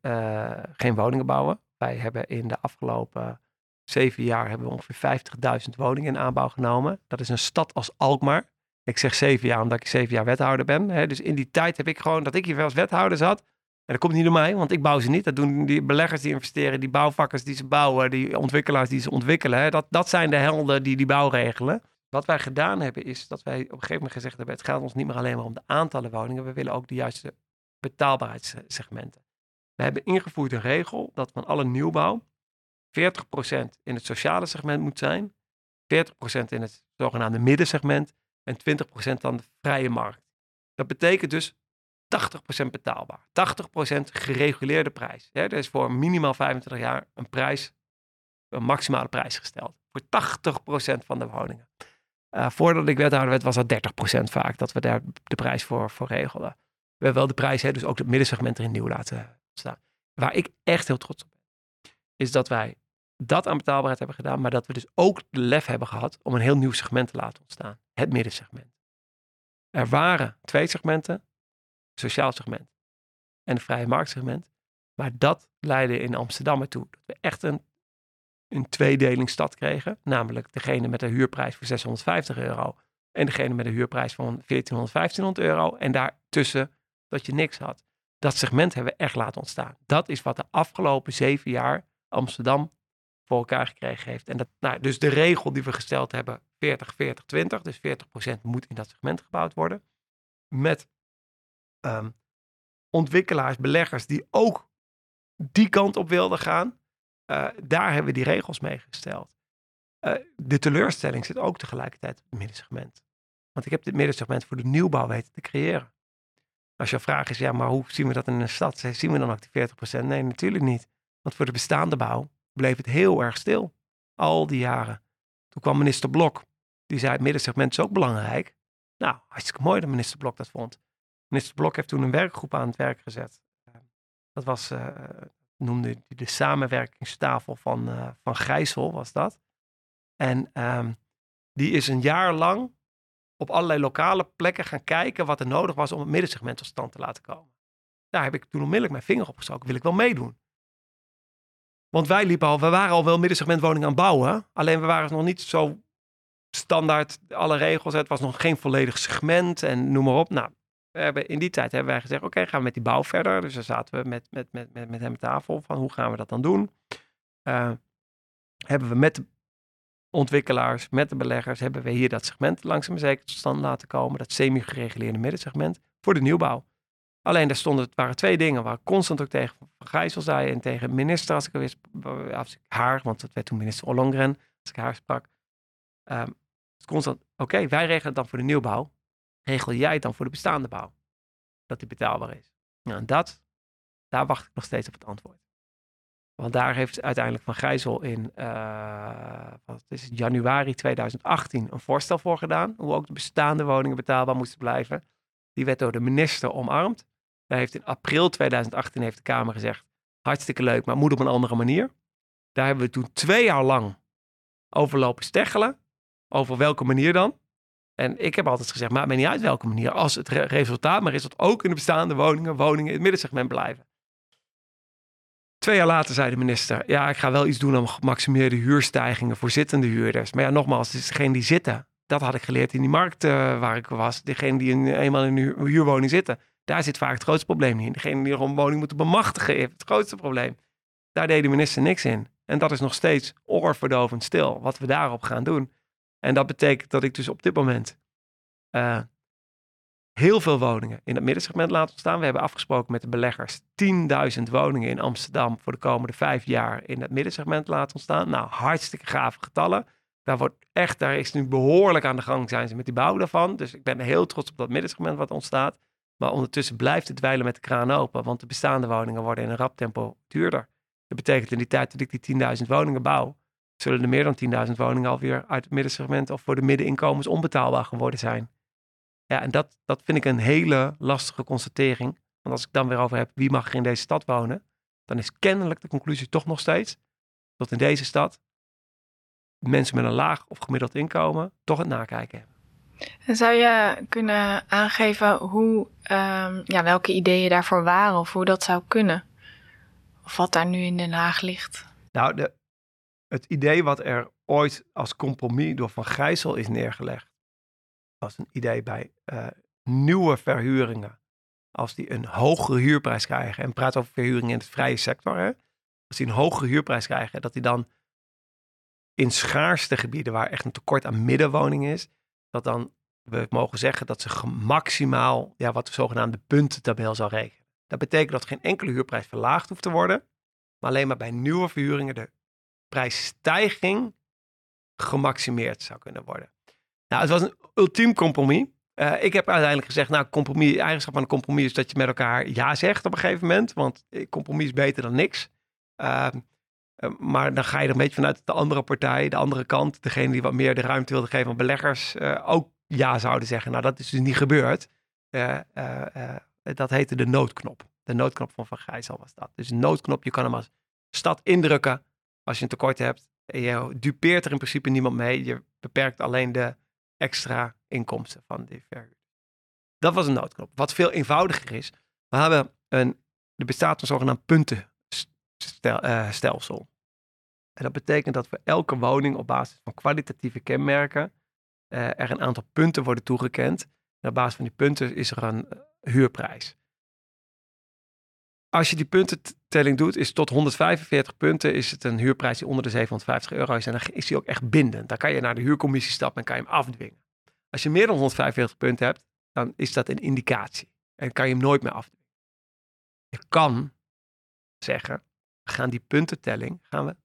geen woningen bouwen. Wij hebben in de afgelopen zeven jaar hebben we ongeveer 50.000 woningen in aanbouw genomen. Dat is een stad als Alkmaar ik zeg zeven jaar omdat ik zeven jaar wethouder ben. Hè. Dus in die tijd heb ik gewoon dat ik hier als wethouder zat. En dat komt niet door mij, want ik bouw ze niet. Dat doen die beleggers die investeren, die bouwvakkers die ze bouwen, die ontwikkelaars die ze ontwikkelen. Hè. Dat, dat zijn de helden die die bouw regelen. Wat wij gedaan hebben is dat wij op een gegeven moment gezegd hebben, het gaat ons niet meer alleen maar om de aantallen woningen, we willen ook de juiste betaalbaarheidssegmenten. We hebben ingevoerd een regel dat van alle nieuwbouw 40% in het sociale segment moet zijn, 40% in het zogenaamde middensegment en 20% aan de vrije markt. Dat betekent dus 80% betaalbaar. 80% gereguleerde prijs. Ja, er is voor minimaal 25 jaar een prijs, een maximale prijs gesteld. Voor 80% van de woningen. Uh, voordat ik wethouder werd, was dat 30% vaak dat we daar de prijs voor, voor regelden. We hebben wel de prijs, hè, dus ook het middensegment erin nieuw laten staan. Waar ik echt heel trots op ben, is dat wij dat aan betaalbaarheid hebben gedaan, maar dat we dus ook de lef hebben gehad om een heel nieuw segment te laten ontstaan. Het middensegment. Er waren twee segmenten, het sociaal segment en het vrije marktsegment. Maar dat leidde in Amsterdam ertoe dat we echt een, een tweedelingsstad kregen. Namelijk degene met een huurprijs voor 650 euro en degene met een huurprijs van 1400, 1500 euro. En daartussen dat je niks had. Dat segment hebben we echt laten ontstaan. Dat is wat de afgelopen zeven jaar Amsterdam voor elkaar gekregen heeft. En dat, nou, dus de regel die we gesteld hebben, 40, 40, 20. Dus 40% moet in dat segment gebouwd worden. Met ehm, ontwikkelaars, beleggers die ook die kant op wilden gaan. Uh, daar hebben we die regels mee gesteld. Uh, de teleurstelling zit ook tegelijkertijd op het middensegment. Want ik heb dit middensegment voor de nieuwbouw weten te creëren. Als je vraag is, ja, maar hoe zien we dat in een stad? Zien we dan ook die 40%? Nee, natuurlijk niet. Want voor de bestaande bouw bleef het heel erg stil. Al die jaren. Toen kwam minister Blok. Die zei, het middensegment is ook belangrijk. Nou, hartstikke mooi dat minister Blok dat vond. Minister Blok heeft toen een werkgroep aan het werk gezet. Dat was, uh, noemde hij de samenwerkingstafel van, uh, van Gijssel, was dat. En um, die is een jaar lang op allerlei lokale plekken gaan kijken wat er nodig was om het middensegment tot stand te laten komen. Daar heb ik toen onmiddellijk mijn vinger op gestoken. Wil ik wel meedoen? Want wij liepen al, we waren al wel middensegmentwoningen aan het bouwen. Alleen we waren nog niet zo standaard alle regels. Het was nog geen volledig segment en noem maar op. Nou, we hebben, in die tijd hebben wij gezegd, oké, gaan we met die bouw verder. Dus dan zaten we met, met, met, met, met hem tafel van hoe gaan we dat dan doen. Uh, hebben we met de ontwikkelaars, met de beleggers, hebben we hier dat segment langzaam zeker tot stand laten komen. Dat semi-gereguleerde middensegment voor de nieuwbouw. Alleen daar stonden, het waren twee dingen waar constant ook tegen Van Gijssel zei en tegen minister, als ik wist, ik haar, want dat werd toen minister Ollongren, als ik haar sprak. Um, constant, oké, wij regelen het dan voor de nieuwbouw. Regel jij het dan voor de bestaande bouw? Dat die betaalbaar is. Nou, en dat, daar wacht ik nog steeds op het antwoord. Want daar heeft uiteindelijk Van Gijzel in uh, wat is het, januari 2018 een voorstel voor gedaan. Hoe ook de bestaande woningen betaalbaar moesten blijven. Die werd door de minister omarmd. Daar heeft in april 2018 heeft de Kamer gezegd, hartstikke leuk, maar moet op een andere manier. Daar hebben we toen twee jaar lang over lopen steggelen. Over welke manier dan? En ik heb altijd gezegd, maakt mij niet uit welke manier. Als het resultaat maar is dat ook in de bestaande woningen, woningen in het middensegment blijven. Twee jaar later zei de minister, ja, ik ga wel iets doen aan gemaximeerde huurstijgingen voor zittende huurders. Maar ja, nogmaals, het is degene die zitten. Dat had ik geleerd in die markt uh, waar ik was. Degene die eenmaal in een huurwoning zitten. Daar zit vaak het grootste probleem in. Degene die een woning moeten bemachtigen heeft het grootste probleem. Daar deed de minister niks in. En dat is nog steeds oorverdovend stil, wat we daarop gaan doen. En dat betekent dat ik dus op dit moment uh, heel veel woningen in het middensegment laat ontstaan. We hebben afgesproken met de beleggers 10.000 woningen in Amsterdam voor de komende vijf jaar in het middensegment laten ontstaan. Nou, hartstikke gave getallen. Daar wordt echt, daar is nu behoorlijk aan de gang zijn ze met die bouw daarvan. Dus ik ben heel trots op dat middensegment wat ontstaat. Maar ondertussen blijft het dweilen met de kraan open, want de bestaande woningen worden in een rap tempo duurder. Dat betekent in die tijd dat ik die 10.000 woningen bouw, zullen er meer dan 10.000 woningen alweer uit het middensegment of voor de middeninkomens onbetaalbaar geworden zijn. Ja, en dat, dat vind ik een hele lastige constatering. Want als ik dan weer over heb wie mag er in deze stad wonen, dan is kennelijk de conclusie toch nog steeds dat in deze stad mensen met een laag of gemiddeld inkomen toch het nakijken hebben. Zou je kunnen aangeven hoe, um, ja, welke ideeën daarvoor waren of hoe dat zou kunnen? Of wat daar nu in Den Haag ligt? Nou, de, het idee wat er ooit als compromis door Van Gijssel is neergelegd, was een idee bij uh, nieuwe verhuringen. Als die een hogere huurprijs krijgen, en praat over verhuringen in het vrije sector, hè? als die een hogere huurprijs krijgen, dat die dan in schaarste gebieden waar echt een tekort aan middenwoningen is, dat dan we mogen zeggen dat ze maximaal ja, wat de zogenaamde puntentabel zal regelen. Dat betekent dat geen enkele huurprijs verlaagd hoeft te worden, maar alleen maar bij nieuwe verhuringen de prijsstijging gemaximeerd zou kunnen worden. Nou, het was een ultiem compromis. Uh, ik heb uiteindelijk gezegd, nou, compromis, eigenschap van een compromis is dat je met elkaar ja zegt op een gegeven moment. Want compromis is beter dan niks. Uh, maar dan ga je er een beetje vanuit de andere partij, de andere kant, degene die wat meer de ruimte wilde geven aan beleggers, uh, ook ja zouden zeggen. Nou, dat is dus niet gebeurd. dat heette de noodknop. De noodknop van Van Gijssel was dat. Dus een noodknop, je kan hem als stad indrukken als je een tekort hebt. Je dupeert er in principe niemand mee. Je beperkt alleen de extra inkomsten van die verhuur. Dat was een noodknop. Wat veel eenvoudiger is. We hebben een, Er bestaat een zogenaamd puntenstelsel. En dat betekent dat voor elke woning op basis van kwalitatieve kenmerken uh, er een aantal punten worden toegekend. En op basis van die punten is er een huurprijs. Als je die puntentelling doet, is tot 145 punten is het een huurprijs die onder de 750 euro is. En dan is die ook echt bindend. Dan kan je naar de huurcommissie stappen en kan je hem afdwingen. Als je meer dan 145 punten hebt, dan is dat een indicatie. En kan je hem nooit meer afdwingen. Je kan zeggen, we gaan die puntentelling gaan we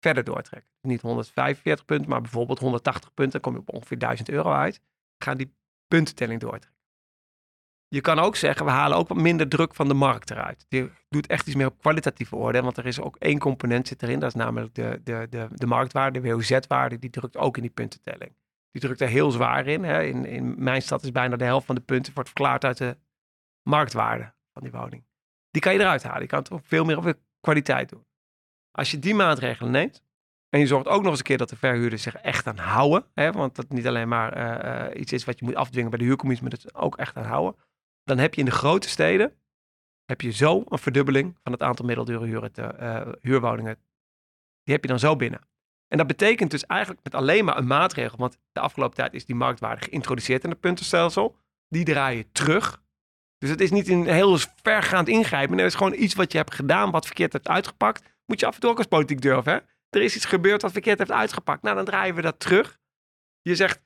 verder doortrekken. Niet 145 punten, maar bijvoorbeeld 180 punten. Dan kom je op ongeveer 1000 euro uit. Gaan die puntentelling doortrekken. Je kan ook zeggen, we halen ook wat minder druk van de markt eruit. Je doet echt iets meer op kwalitatieve orde. Want er is ook één component zit erin. Dat is namelijk de, de, de, de marktwaarde, de WOZ-waarde. Die drukt ook in die puntentelling. Die drukt er heel zwaar in. Hè. In, in mijn stad is bijna de helft van de punten wordt verklaard uit de marktwaarde van die woning. Die kan je eruit halen. Je kan het veel meer op kwaliteit doen. Als je die maatregelen neemt, en je zorgt ook nog eens een keer dat de verhuurders zich echt aan houden. Hè, want dat niet alleen maar uh, uh, iets is wat je moet afdwingen bij de huurcommissie, maar dat ze ook echt aan houden dan heb je in de grote steden heb je zo een verdubbeling van het aantal middeldure uh, huurwoningen. Die heb je dan zo binnen. En dat betekent dus eigenlijk met alleen maar een maatregel, want de afgelopen tijd is die marktwaarde geïntroduceerd in het puntenstelsel. Die draai je terug. Dus het is niet een heel vergaand ingrijpen. Nee, het is gewoon iets wat je hebt gedaan, wat verkeerd hebt uitgepakt. Moet je af en toe ook als politiek durven. Hè? Er is iets gebeurd wat verkeerd heeft uitgepakt. Nou, dan draaien we dat terug. Je zegt,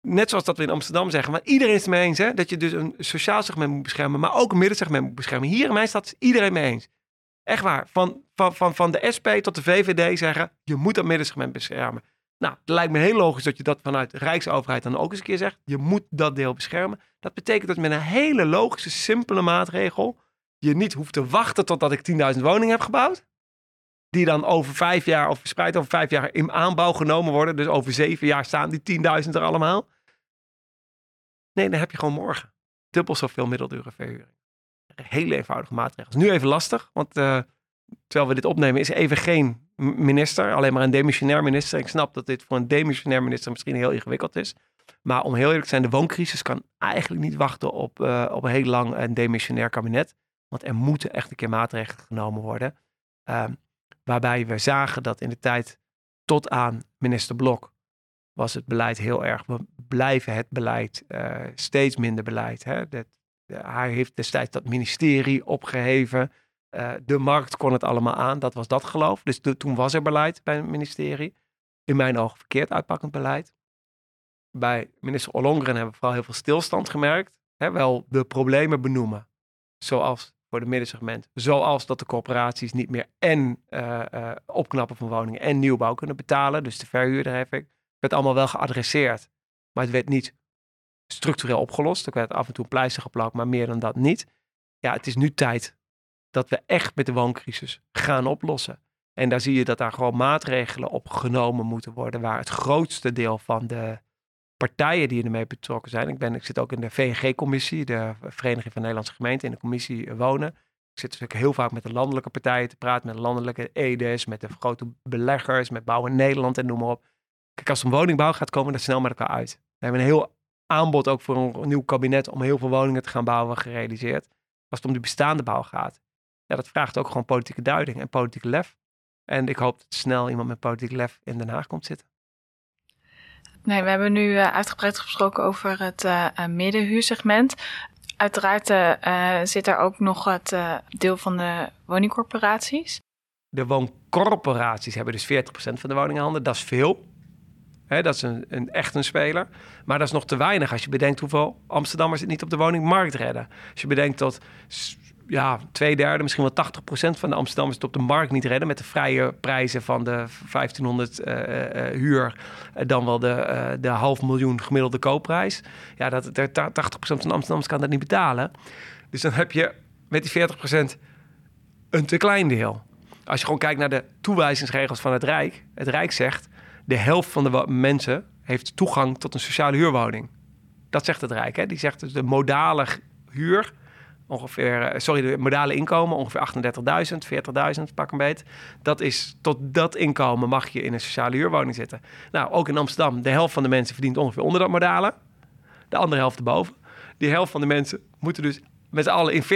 net zoals dat we in Amsterdam zeggen, maar iedereen is het mee eens, hè, dat je dus een sociaal segment moet beschermen, maar ook een middensegment moet beschermen. Hier in mijn stad is iedereen mee eens. Echt waar. Van, van, van, van de SP tot de VVD zeggen, je moet dat middensegment beschermen. Nou, het lijkt me heel logisch dat je dat vanuit de Rijksoverheid dan ook eens een keer zegt. Je moet dat deel beschermen. Dat betekent dat met een hele logische, simpele maatregel je niet hoeft te wachten totdat ik 10.000 woningen heb gebouwd. Die dan over vijf jaar of verspreid over vijf jaar in aanbouw genomen worden. Dus over zeven jaar staan die 10.000 er allemaal. Nee, dan heb je gewoon morgen dubbel zoveel middeldure verhuring. Hele eenvoudige maatregelen. Nu even lastig, want uh, terwijl we dit opnemen is even geen minister, alleen maar een demissionair minister. Ik snap dat dit voor een demissionair minister misschien heel ingewikkeld is. Maar om heel eerlijk te zijn, de wooncrisis kan eigenlijk niet wachten op, uh, op een heel lang een demissionair kabinet. Want er moeten echt een keer maatregelen genomen worden. Uh, waarbij we zagen dat in de tijd tot aan minister Blok was het beleid heel erg. We blijven het beleid uh, steeds minder beleid. Hè? Dat, hij heeft destijds dat ministerie opgeheven. Uh, de markt kon het allemaal aan. Dat was dat geloof. Dus toen was er beleid bij het ministerie. In mijn ogen verkeerd uitpakkend beleid. Bij minister Ollongren hebben we vooral heel veel stilstand gemerkt. Hè? Wel de problemen benoemen. Zoals voor de middensegment. Zoals dat de corporaties niet meer en uh, opknappen van woningen en nieuwbouw kunnen betalen. Dus de verhuurder heb ik werd allemaal wel geadresseerd, maar het werd niet structureel opgelost. Er werd af en toe pleister geplakt, maar meer dan dat niet. Ja, het is nu tijd dat we echt met de wooncrisis gaan oplossen. En daar zie je dat daar gewoon maatregelen op genomen moeten worden, waar het grootste deel van de partijen die ermee betrokken zijn. Ik, ben, ik zit ook in de VNG-commissie, de Vereniging van Nederlandse Gemeenten, in de commissie Wonen. Ik zit natuurlijk heel vaak met de landelijke partijen te praten, met de landelijke EDES, met de grote beleggers, met Bouwen Nederland en noem maar op. Kijk, als een woningbouw gaat, komen er snel met elkaar uit. We hebben een heel aanbod ook voor een nieuw kabinet om heel veel woningen te gaan bouwen gerealiseerd. Als het om de bestaande bouw gaat. Ja, dat vraagt ook gewoon politieke duiding en politieke lef. En ik hoop dat snel iemand met politiek lef in Den Haag komt zitten. Nee, we hebben nu uh, uitgebreid gesproken over het uh, middenhuursegment. Uiteraard zit er ook nog het deel van de woningcorporaties. De wooncorporaties hebben dus 40% van de woninghandel. Dat is veel dat is een, een, echt een speler. Maar dat is nog te weinig als je bedenkt hoeveel Amsterdammers het niet op de woningmarkt redden. Als je bedenkt dat ja, twee derde, misschien wel 80 procent van de Amsterdammers het op de markt niet redden. Met de vrije prijzen van de 1500 uh, uh, huur. dan wel de, de half miljoen gemiddelde koopprijs. Ja, dat, 80 procent van de Amsterdammers kan dat niet betalen. Dus dan heb je met die 40 procent een te klein deel. Als je gewoon kijkt naar de toewijzingsregels van het Rijk. Het Rijk zegt de helft van de mensen heeft toegang tot een sociale huurwoning. Dat zegt het Rijk. Hè? Die zegt dus de modale huur, ongeveer, eh, sorry, de modale inkomen, ongeveer 38.000, 40.000, pak een beet. Dat is, tot dat inkomen mag je in een sociale huurwoning zitten. Nou, ook in Amsterdam, de helft van de mensen verdient ongeveer onder dat modale. De andere helft erboven. Die helft van de mensen moeten dus met z'n allen in 40%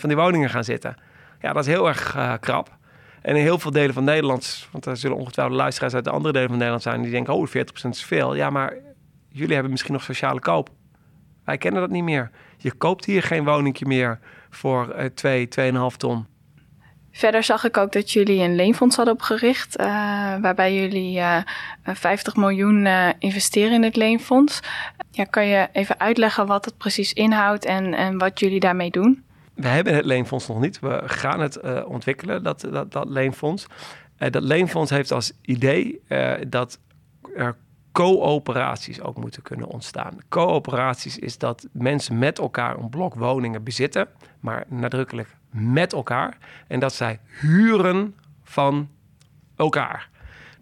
van die woningen gaan zitten. Ja, dat is heel erg uh, krap. En in heel veel delen van Nederland, want er zullen ongetwijfeld luisteraars uit de andere delen van Nederland zijn, die denken, oh, 40% is veel. Ja, maar jullie hebben misschien nog sociale koop. Wij kennen dat niet meer. Je koopt hier geen woningje meer voor uh, 2, 2,5 ton. Verder zag ik ook dat jullie een leenfonds hadden opgericht, uh, waarbij jullie uh, eh, 50 miljoen uh, investeren in het leenfonds. Ja, kan je even uitleggen wat het precies inhoudt en, en wat jullie daarmee doen? We hebben het leenfonds nog niet. We gaan het ontwikkelen, dat, dat, dat leenfonds. dat leenfonds heeft als idee dat er coöperaties ook moeten kunnen ontstaan. Coöperaties is dat mensen met elkaar een blok woningen bezitten, maar nadrukkelijk met elkaar. En dat zij huren van elkaar.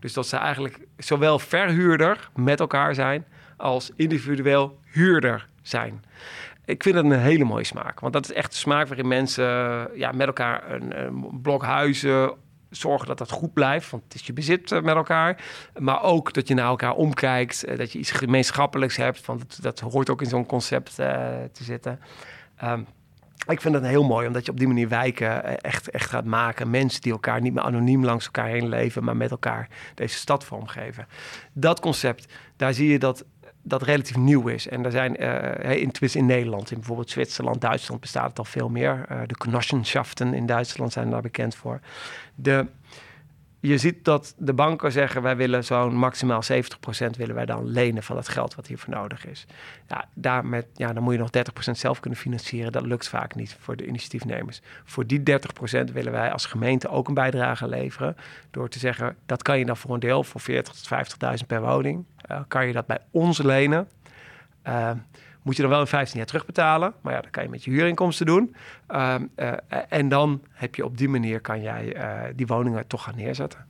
Dus dat ze eigenlijk zowel verhuurder met elkaar zijn als individueel huurder zijn. Ik vind dat een hele mooie smaak. Want dat is echt de smaak waarin mensen ja, met elkaar een, een blok huizen zorgen dat dat goed blijft, want het is je bezit eh, met elkaar. Maar ook dat je naar elkaar omkijkt, eh, dat je iets gemeenschappelijks hebt, want dat, dat hoort ook in zo'n concept uh, te zitten. Um, ik vind het heel mooi, omdat je op die manier wijken echt, echt gaat maken. Mensen die elkaar niet meer anoniem langs elkaar heen leven, maar met elkaar deze stad vormgeven. Dat concept, daar zie je dat dat relatief nieuw is. En er zijn uh, in, in Nederland, in bijvoorbeeld Zwitserland, Duitsland bestaat het al veel meer. Uh, de Genossenschaften in Duitsland zijn daar bekend voor. De, je ziet dat de banken zeggen, wij willen zo'n maximaal 70% willen wij dan lenen van het geld wat hiervoor nodig is. Ja, daar met, ja, dan moet je nog 30% zelf kunnen financieren. Dat lukt vaak niet voor de initiatiefnemers. Voor die 30% willen wij als gemeente ook een bijdrage leveren. Door te zeggen, dat kan je dan voor een deel, voor 40.000 tot 50.000 per woning, uh, kan je dat bij ons lenen. Uh, moet je dan wel in 15 jaar terugbetalen. Maar ja, dat kan je met je huurinkomsten doen. Uh, uh, en dan heb je op die manier kan jij uh, die woningen toch gaan neerzetten.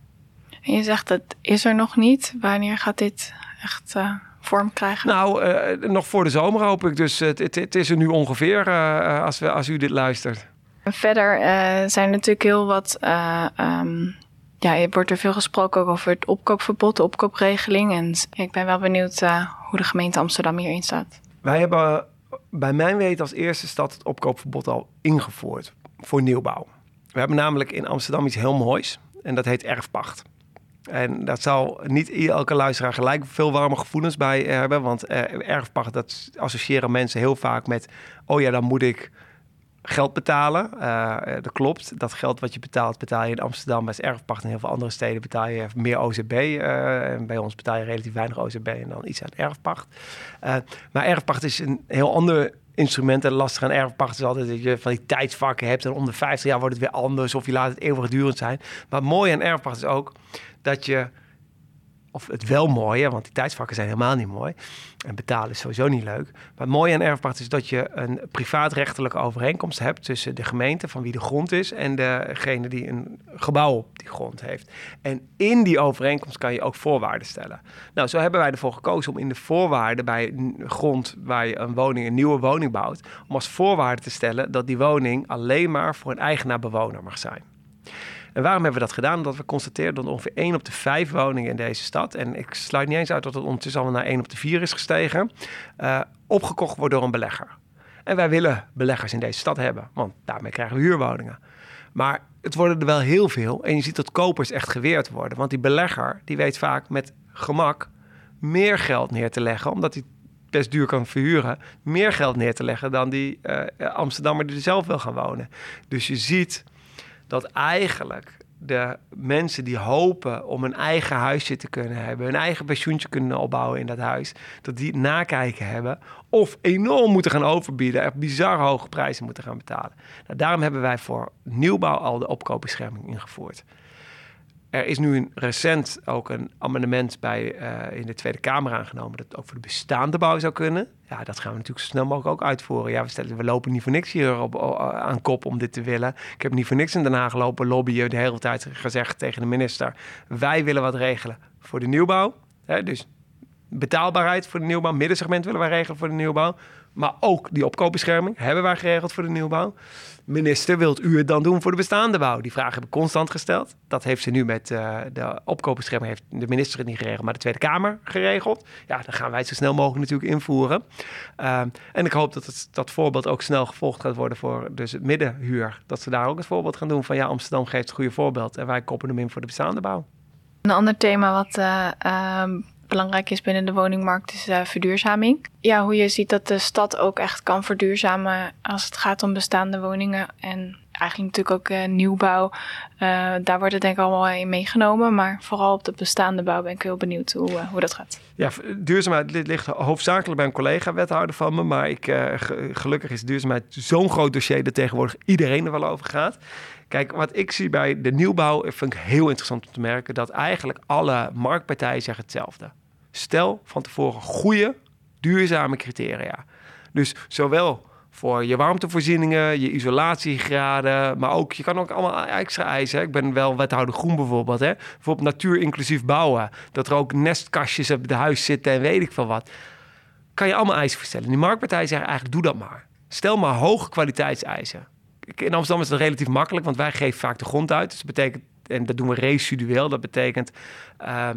En je zegt dat is er nog niet. Wanneer gaat dit echt vorm krijgen? Nou, nog voor de zomer hoop ik. Dus het, het, het is er nu ongeveer als, we, als u dit luistert. Verder zijn er natuurlijk heel wat... Um, ja, er wordt er veel gesproken over het opkoopverbod, de opkoopregeling. En ik ben wel benieuwd hoe de gemeente Amsterdam hierin staat. Wij hebben bij mijn weten als eerste stad het opkoopverbod al ingevoerd voor nieuwbouw. We hebben namelijk in Amsterdam iets heel moois en dat heet erfpacht. En dat zal niet elke luisteraar gelijk veel warme gevoelens bij hebben, want eh, erfpacht dat associëren mensen heel vaak met, oh ja, dan moet ik geld betalen. Uh, dat klopt. Dat geld wat je betaalt, betaal je in Amsterdam bij erfpacht. In heel veel andere steden betaal je meer OZB. Uh, en bij ons betaal je relatief weinig OZB en dan iets aan erfpacht. Maar erfpacht is een heel ander instrument. En lastig aan erfpacht is altijd dat je van die tijdsvakken hebt. En om de 50 jaar wordt het weer anders. Of je laat het eeuwigdurend zijn. Maar mooi aan erfpacht is ook dat je of het wel mooie, want die tijdsvakken zijn helemaal niet mooi. En betalen is sowieso niet leuk. Maar het mooie aan erfpacht is dat je een privaatrechtelijke overeenkomst hebt tussen de gemeente van wie de grond is en degene die een gebouw op die grond heeft. En in die overeenkomst kan je ook voorwaarden stellen. Nou, zo hebben wij ervoor gekozen om in de voorwaarden bij grond waar je een woning, een nieuwe woning bouwt, om als voorwaarde te stellen dat die woning alleen maar voor een eigenaar-bewoner mag zijn. En waarom hebben we dat gedaan? Omdat we constateerden dat ongeveer 1 op de 5 woningen in deze stad, en ik sluit niet eens uit dat het ondertussen al naar 1 op de 4 is gestegen, uh, opgekocht wordt door een belegger. En wij willen beleggers in deze stad hebben, want daarmee krijgen we huurwoningen. Maar het worden er wel heel veel en je ziet dat kopers echt geweerd worden. Want die belegger die weet vaak met gemak meer geld neer te leggen, omdat hij best duur kan verhuren, meer geld neer te leggen dan die uh, Amsterdammer die er zelf wil gaan wonen. Dus je ziet dat eigenlijk de mensen die hopen om een eigen huisje te kunnen hebben, hun eigen pensioentje kunnen opbouwen in dat huis, dat die nakijken hebben of enorm moeten gaan overbieden, er bizar hoge prijzen moeten gaan betalen. Nou, daarom hebben wij voor nieuwbouw al de opkoopbescherming ingevoerd. Er is nu een, recent ook een amendement bij uh, in de Tweede Kamer aangenomen dat het ook voor de bestaande bouw zou kunnen. Ja, dat gaan we natuurlijk zo snel mogelijk ook uitvoeren. Ja, we, stellen, we lopen niet voor niks hier op, aan kop om dit te willen. Ik heb niet voor niks in Den Haag lopen lobbyen de hele tijd gezegd tegen de minister. Wij willen wat regelen voor de nieuwbouw. Hè, dus betaalbaarheid voor de nieuwbouw. Middensegment willen wij regelen voor de nieuwbouw. Maar ook die opkoopbescherming hebben wij geregeld voor de nieuwbouw. Minister, wilt u het dan doen voor de bestaande bouw? Die vraag heb ik constant gesteld. Dat heeft ze nu met uh, de opkoopbescherming, heeft de minister het niet geregeld, maar de Tweede Kamer geregeld. Ja, dan gaan wij het zo snel mogelijk natuurlijk invoeren. Uh, en ik hoop dat dat voorbeeld ook snel gevolgd gaat worden voor dus het middenhuur. Dat ze daar ook het voorbeeld gaan doen van ja, Amsterdam geeft het goede voorbeeld en wij koppelen hem in voor de bestaande bouw. Een ander thema wat uh, belangrijk is binnen de woningmarkt is uh, verduurzaming. Ja, hoe je ziet dat de stad ook echt kan verduurzamen als het gaat om bestaande woningen en eigenlijk natuurlijk ook uh, nieuwbouw. Uh, daar wordt het denk ik allemaal in meegenomen, maar vooral op de bestaande bouw ben ik heel benieuwd hoe, hoe dat gaat. Ja, duurzaamheid ligt hoofdzakelijk bij een collega-wethouder van me, maar ik, gelukkig is duurzaamheid zo'n groot dossier dat tegenwoordig iedereen er wel over gaat. Kijk, wat ik zie bij de nieuwbouw, vind ik heel interessant om te merken, dat eigenlijk alle marktpartijen zeggen hetzelfde. Stel van tevoren goede, duurzame criteria. Dus zowel voor je warmtevoorzieningen, je isolatiegraden, maar ook, je kan ook allemaal extra eisen. Ik ben wel wethouder groen bijvoorbeeld, hè. Bijvoorbeeld natuur inclusief bouwen. Dat er ook nestkastjes op de huis zitten en weet ik veel wat. Kan je allemaal eisen verstellen. Die marktpartijen zeggen eigenlijk, doe dat maar. Stel maar hoge kwaliteitseisen in Amsterdam is het relatief makkelijk, want wij geven vaak de grond uit. Dus dat betekent, en dat doen we residueel, dat betekent uh,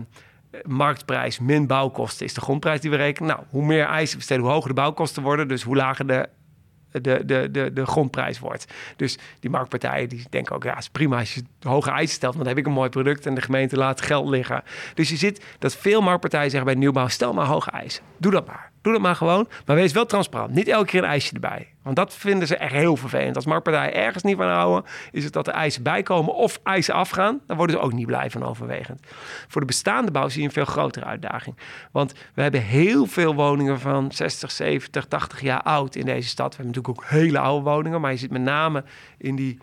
marktprijs min bouwkosten is de grondprijs die we rekenen. Nou, hoe meer eisen we stellen, hoe hoger de bouwkosten worden, dus hoe lager de de, de, de, de grondprijs wordt. Dus die marktpartijen die denken ook, ja, is prima als je hoge eisen stelt, want dan heb ik een mooi product en de gemeente laat geld liggen. Dus je ziet dat veel marktpartijen zeggen bij nieuwbouw, stel maar hoge eisen. Doe dat maar. Doe dat maar gewoon. Maar wees wel transparant. Niet elke keer een ijsje erbij. Want dat vinden ze echt heel vervelend. Als marktpartijen ergens niet van houden, is het dat er eisen bijkomen of eisen afgaan. Dan worden ze ook niet blij van overwegend. Voor de bestaande bouw zie je een veel grotere uitdaging. Want we hebben heel veel woningen van 60, 70, 80 jaar oud in deze stad. We hebben natuurlijk ook hele oude woningen. Maar je ziet met name in die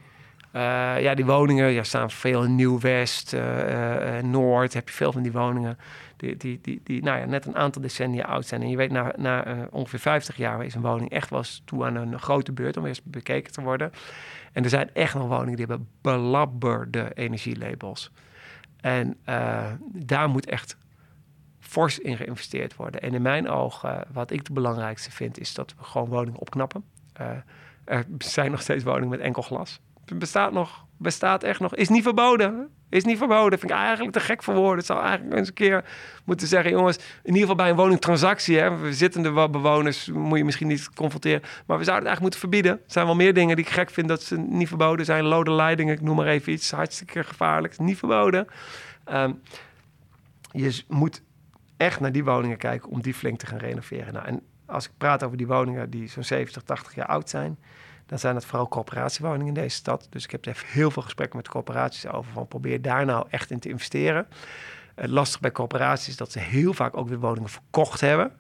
uh, ja, die woningen ja, staan veel in Nieuw-West, uh, Noord, heb je veel van die woningen die, die, die, die nou ja, net een aantal decennia oud zijn. En je weet, na, na uh, ongeveer 50 jaar is een woning echt wel eens toe aan een grote beurt om eerst bekeken te worden. En er zijn echt nog woningen die hebben belabberde energielabels. En uh, daar moet echt fors in geïnvesteerd worden. En in mijn ogen, wat ik het belangrijkste vind, is dat we gewoon woningen opknappen. Er zijn nog steeds woningen met enkel glas. Bestaat nog, bestaat echt nog, is niet verboden. Is niet verboden. Vind ik eigenlijk te gek voor woorden. Het zou eigenlijk eens een keer moeten zeggen, jongens, in ieder geval bij een woningtransactie, hè, we zittende bewoners moet je misschien niet confronteren, maar we zouden het eigenlijk moeten verbieden. Er zijn wel meer dingen die ik gek vind dat ze niet verboden zijn. Lode leidingen, ik noem maar even iets, hartstikke gevaarlijk, niet verboden. Um, je moet echt naar die woningen kijken om die flink te gaan renoveren. Nou, en als ik praat over die woningen die zo'n 70, 80 jaar oud zijn, dan zijn het vooral coöperatiewoningen in deze stad. Dus ik heb er heel veel gesprekken met de coöperaties over. Van probeer daar nou echt in te investeren. Het lastig bij coöperaties is dat ze heel vaak ook weer woningen verkocht hebben.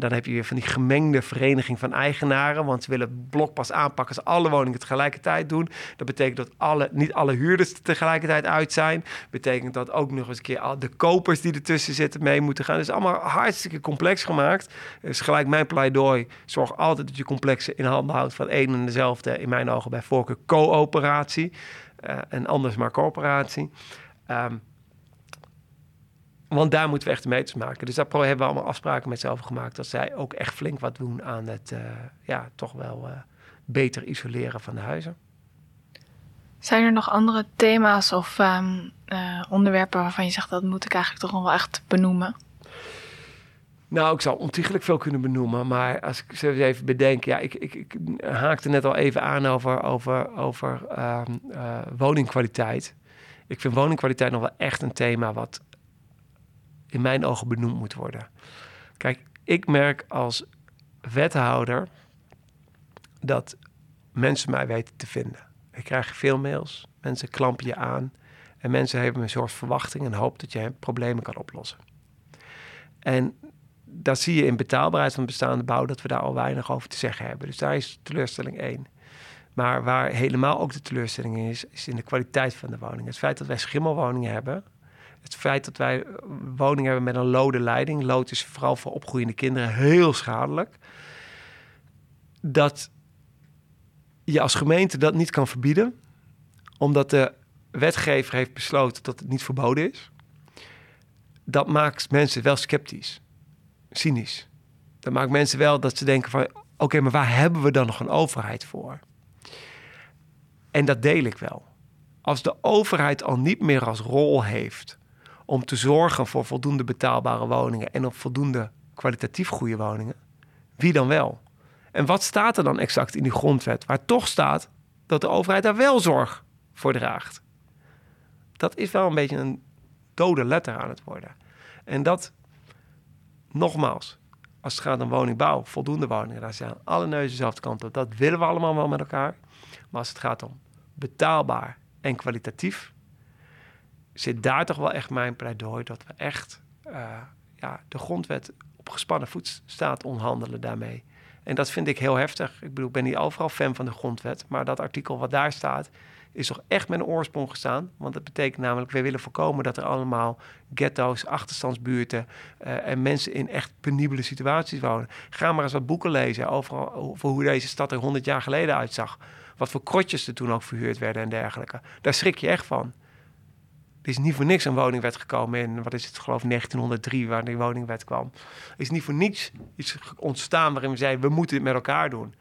Dan heb je weer van die gemengde vereniging van eigenaren. Want ze willen blokpas aanpakken als alle woningen tegelijkertijd doen. Dat betekent dat alle, niet alle huurders tegelijkertijd uit zijn. Betekent dat ook nog eens een keer de kopers die ertussen zitten mee moeten gaan. Dus allemaal hartstikke complex gemaakt. Dus gelijk mijn pleidooi. Zorg altijd dat je complexen in handen houdt van één en dezelfde, in mijn ogen bij voorkeur coöperatie. Uh, en anders maar coöperatie. Um, want daar moeten we echt meters maken. Dus daar hebben we allemaal afspraken met z'n over gemaakt. Dat zij ook echt flink wat doen aan het uh, ja, toch wel uh, beter isoleren van de huizen. Zijn er nog andere thema's of um, uh, onderwerpen waarvan je zegt dat moet ik eigenlijk toch nog wel echt benoemen? Nou, ik zou ontiegelijk veel kunnen benoemen. Maar als ik ze even bedenk, ja, ik, ik, ik haakte net al even aan over, over, over um, woningkwaliteit. Ik vind woningkwaliteit nog wel echt een thema wat in mijn ogen benoemd moet worden. Kijk, ik merk als wethouder dat mensen mij weten te vinden. Ik krijg veel mails, mensen klampen je aan en mensen hebben een soort verwachting en hoop dat je problemen kan oplossen. En dat zie je in betaalbaarheid van bestaande bouw dat we daar al weinig over te zeggen hebben. Dus daar is teleurstelling één. Maar waar helemaal ook de teleurstelling is, is in de kwaliteit van de woning. Het feit dat wij schimmelwoningen hebben, het feit dat wij woningen hebben met een lode leiding. Lood is vooral voor opgroeiende kinderen heel schadelijk. Dat je als gemeente dat niet kan verbieden, omdat de wetgever heeft besloten dat het niet verboden is. Dat maakt mensen wel sceptisch, cynisch. Dat maakt mensen wel dat ze denken van, oké, maar waar hebben we dan nog een overheid voor? En dat deel ik wel. Als de overheid al niet meer als rol heeft om te zorgen voor voldoende betaalbare woningen en op voldoende kwalitatief goede woningen, wie dan wel? En wat staat er dan exact in die grondwet waar toch staat dat de overheid daar wel zorg voor draagt? Dat is wel een beetje een dode letter aan het worden. En dat, nogmaals, als het gaat om woningbouw, voldoende woningen, daar zijn alle neuzen dezelfde kant op. Dat willen we allemaal wel met elkaar. Maar als het gaat om betaalbaar en kwalitatief, zit daar toch wel echt mijn pleidooi dat we echt uh, ja, de grondwet op gespannen voet staat onhandelen daarmee. En dat vind ik heel heftig. Ik bedoel, ik ben niet overal fan van de grondwet, maar dat artikel wat daar staat, is toch echt met een oorsprong gestaan. Want dat betekent namelijk, wij willen voorkomen dat er allemaal ghetto's, achterstandsbuurten uh, en mensen in echt penibele situaties wonen. Ga maar eens wat boeken lezen over, over hoe deze stad er 100 jaar geleden uitzag. Wat voor krotjes er toen ook verhuurd werden en dergelijke. Daar schrik je echt van. Er is niet voor niks een woningwet gekomen in, wat is het, geloof 1903, waar die woningwet kwam. Er is niet voor niets iets ontstaan waarin we zeiden, we moeten dit met elkaar doen.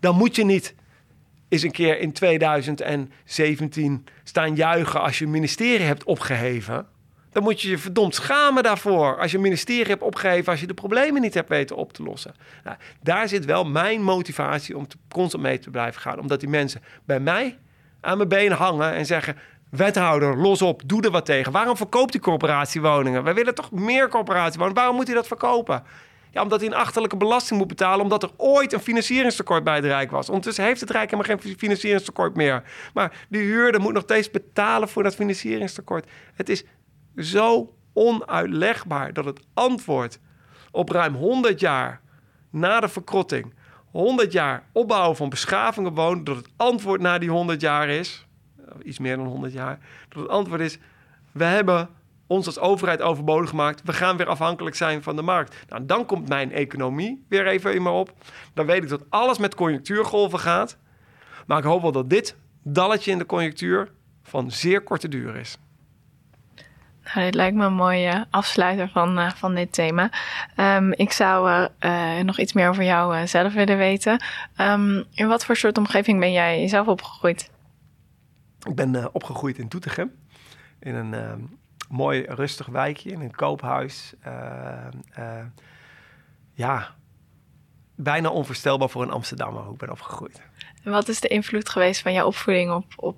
Dan moet je niet eens een keer in 2017 staan juichen als je een ministerie hebt opgeheven. Dan moet je je verdomd schamen daarvoor. Als je een ministerie hebt opgegeven, als je de problemen niet hebt weten op te lossen. Nou, daar zit wel mijn motivatie om te, constant mee te blijven gaan. Omdat die mensen bij mij aan mijn benen hangen en zeggen: Wethouder, los op, doe er wat tegen. Waarom verkoopt die corporatie woningen? Wij willen toch meer corporatiewoningen. Waarom moet hij dat verkopen? Ja, omdat hij een achterlijke belasting moet betalen, omdat er ooit een financieringstekort bij het Rijk was. Ondertussen heeft het Rijk helemaal geen financieringstekort meer. Maar de huurder moet nog steeds betalen voor dat financieringstekort. Het is zo onuitlegbaar dat het antwoord op ruim 100 jaar na de verkrotting, 100 jaar opbouwen van beschavingen wonen, dat het antwoord na die 100 jaar is, iets meer dan 100 jaar, dat het antwoord is: we hebben ons als overheid overbodig gemaakt. We gaan weer afhankelijk zijn van de markt. Nou, dan komt mijn economie weer even in op. Dan weet ik dat alles met conjunctuurgolven gaat. Maar ik hoop wel dat dit dalletje in de conjunctuur van zeer korte duur is. Nou, dit lijkt me een mooie afsluiter van, uh, van dit thema. Um, ik zou uh, nog iets meer over jou zelf willen weten. Um, in wat voor soort omgeving ben jij zelf opgegroeid? Ik ben opgegroeid in Doetinchem. In een ehm, mooi rustig wijkje, in een koophuis. ja, bijna onvoorstelbaar voor een Amsterdammer hoe ik ben opgegroeid. En wat is de invloed geweest van jouw opvoeding op, op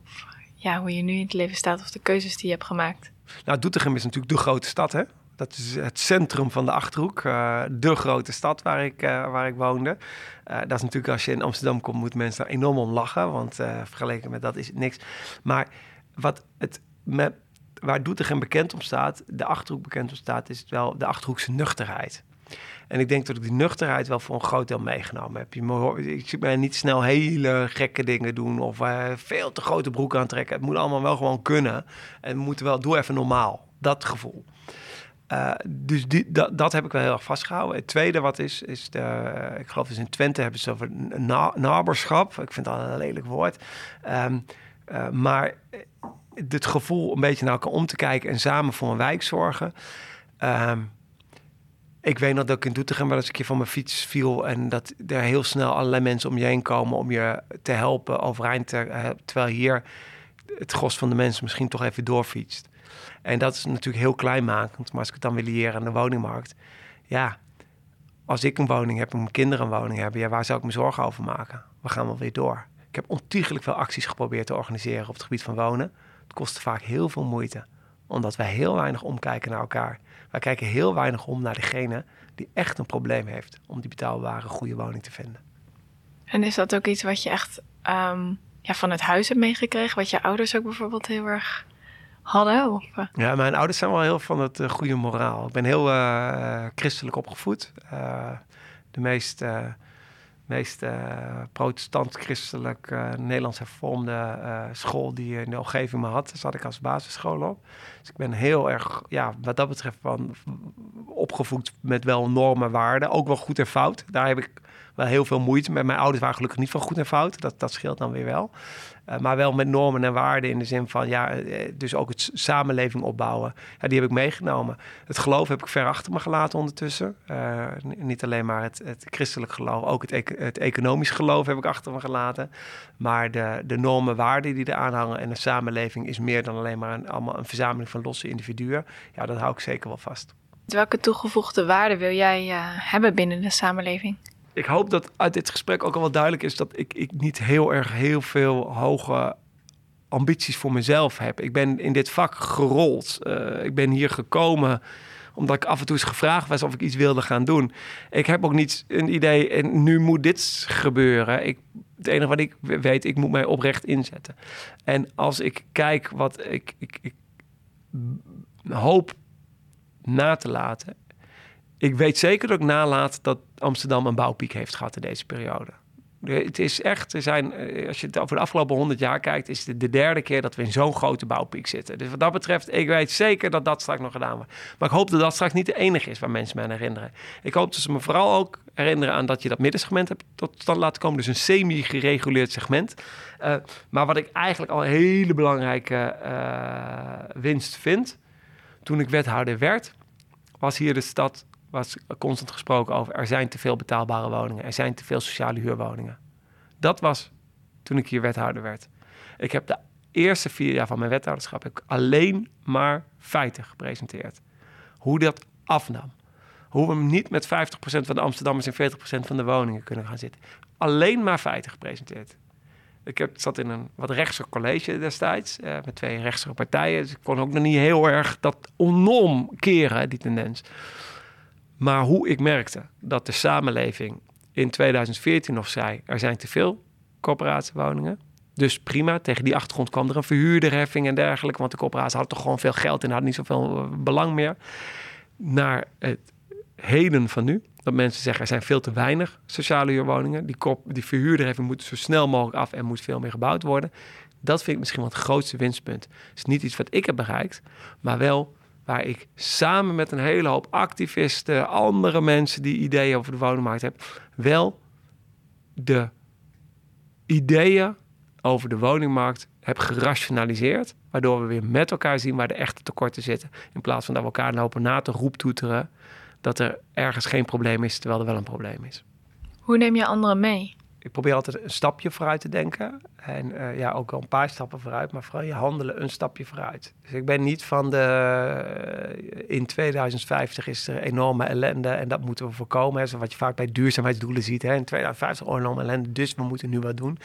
ja, hoe je nu in het leven staat of de keuzes die je hebt gemaakt? Nou, Doetinchem is natuurlijk de grote stad, hè? Dat is het centrum van de Achterhoek. Uh, de grote stad waar ik, uh, waar ik woonde. Uh, dat is natuurlijk als je in Amsterdam komt, moeten mensen daar enorm om lachen. Want vergeleken met dat is het niks. Maar wat het met, waar Doetinchem bekend om staat, de Achterhoek bekend om staat, is het wel de Achterhoekse nuchterheid. En ik denk dat ik die nuchterheid wel voor een groot deel meegenomen heb. Je, ik zie niet snel hele gekke dingen doen of veel te grote broek aantrekken. Het moet allemaal wel gewoon kunnen. En we moeten wel, doe even normaal. Dat gevoel. Uh, dus dat, dat heb ik wel heel erg vastgehouden. Het tweede wat is, is de, ik geloof dus in Twente hebben ze over na, naberschap. Ik vind dat een lelijk woord. Um, uh, maar het gevoel een beetje naar elkaar om te kijken en samen voor een wijk zorgen. Um, ik weet nog dat ik in Doetinchem wel eens een keer van mijn fiets viel... en dat er heel snel allerlei mensen om je heen komen... om je te helpen overeind te... Terwijl hier het gros van de mensen misschien toch even doorfietst. En dat is natuurlijk heel kleinmakend. Maar als ik het dan wil leren aan de woningmarkt... ja, als ik een woning heb en mijn kinderen een woning hebben... ja, waar zou ik me zorgen over maken? We gaan wel weer door. Ik heb ontiegelijk veel acties geprobeerd te organiseren op het gebied van wonen. Het kostte vaak heel veel moeite omdat wij heel weinig omkijken naar elkaar. Wij kijken heel weinig om naar degene die echt een probleem heeft om die betaalbare goede woning te vinden. En is dat ook iets wat je echt um, ja, van het huis hebt meegekregen? Wat je ouders ook bijvoorbeeld heel erg hadden? Eh? Ja, mijn ouders zijn wel heel van het uh, goede moraal. Ik ben heel uh, christelijk opgevoed. de meest meest protestant-christelijk Nederlands hervormde school die je in de omgeving me had. Zat ik als basisschool op. Dus ik ben heel erg, ja, wat dat betreft, van, opgevoed met wel normen, waarden. Ook wel goed en fout. Daar heb ik wel heel veel moeite. Met mijn ouders waren gelukkig niet van goed en fout. Dat, dat scheelt dan weer wel. Uh, maar wel met normen en waarden in de zin van, ja, eh, dus ook het samenleving opbouwen. Ja, die heb ik meegenomen. Het geloof heb ik ver achter me gelaten ondertussen. Niet alleen maar het, christelijk geloof, ook het, het economisch geloof heb ik achter me gelaten. Maar de, de normen, waarden die eraan hangen en de samenleving is meer dan alleen maar een, allemaal een verzameling van losse individuen. Ja, dat hou ik zeker wel vast. Welke toegevoegde waarde wil jij hebben binnen de samenleving? Ik hoop dat uit dit gesprek ook al wel duidelijk is dat ik, ik niet heel erg heel veel hoge ambities voor mezelf heb. Ik ben in dit vak gerold. Uh, ik ben hier gekomen omdat ik af en toe eens gevraagd was of ik iets wilde gaan doen. Ik heb ook niet een idee en nu moet dit gebeuren. Ik, het enige wat ik weet, ik moet mij oprecht inzetten. En als ik kijk wat ik, ik, ik hoop na te laten. Ik weet zeker dat ik nalaat dat Amsterdam een bouwpiek heeft gehad in deze periode. Het is echt, er zijn, eh, als je het over de afgelopen 100 jaar kijkt, is het de derde keer dat we in zo'n grote bouwpiek zitten. Dus wat dat betreft, ik weet zeker dat dat straks nog gedaan wordt. Maar ik hoop dat dat straks niet de enige is waar mensen mij aan herinneren. Ik hoop dat ze me vooral ook herinneren aan dat je dat middensegment hebt tot stand laten komen. Dus een semi-gereguleerd segment. Uh, maar wat ik eigenlijk al een hele belangrijke uh, winst vind, toen ik wethouder werd, was hier de stad was constant gesproken over er zijn te veel betaalbare woningen, er zijn te veel sociale huurwoningen. Dat was toen ik hier wethouder werd. Ik heb de eerste vier jaar van mijn wethouderschap ik alleen maar feiten gepresenteerd. Hoe dat afnam. Hoe we niet met 50% van de Amsterdammers en 40% van de woningen kunnen gaan zitten. Alleen maar feiten gepresenteerd. Ik heb, zat in een wat rechtser college destijds, eh, met twee rechtse partijen. Dus ik kon ook nog niet heel erg dat onom keren, die tendens. Maar hoe ik merkte dat de samenleving in 2014 nog zei: er zijn te veel corporatiewoningen. Dus prima, tegen die achtergrond kwam er een verhuurderheffing en dergelijke. Want de corporaties hadden toch gewoon veel geld en hadden niet zoveel eh, belang meer. Naar het heden van nu. Dat mensen zeggen er zijn veel te weinig sociale huurwoningen. Die, die verhuurderheffing moet zo snel mogelijk af en moet veel meer gebouwd worden. Dat vind ik misschien wel het grootste winstpunt. Het is niet iets wat ik heb bereikt, maar wel waar ik samen met een hele hoop activisten, andere mensen die ideeën over de woningmarkt hebben, wel de ideeën over de woningmarkt heb gerationaliseerd. Waardoor we weer met elkaar zien waar de echte tekorten zitten. In plaats van dat we elkaar lopen na te roeptoeteren dat er ergens geen probleem is, terwijl er wel een probleem is. Hoe neem je anderen mee? Ik probeer altijd een stapje vooruit te denken. En uh, ja, ook al een paar stappen vooruit, maar vooral je handelen een stapje vooruit. Dus ik ben niet van de. Uh, in 2050 is er enorme ellende en dat moeten we voorkomen. Hè, wat je vaak bij duurzaamheidsdoelen ziet. Hè. In 2050 enorme ellende, dus we moeten nu wat doen.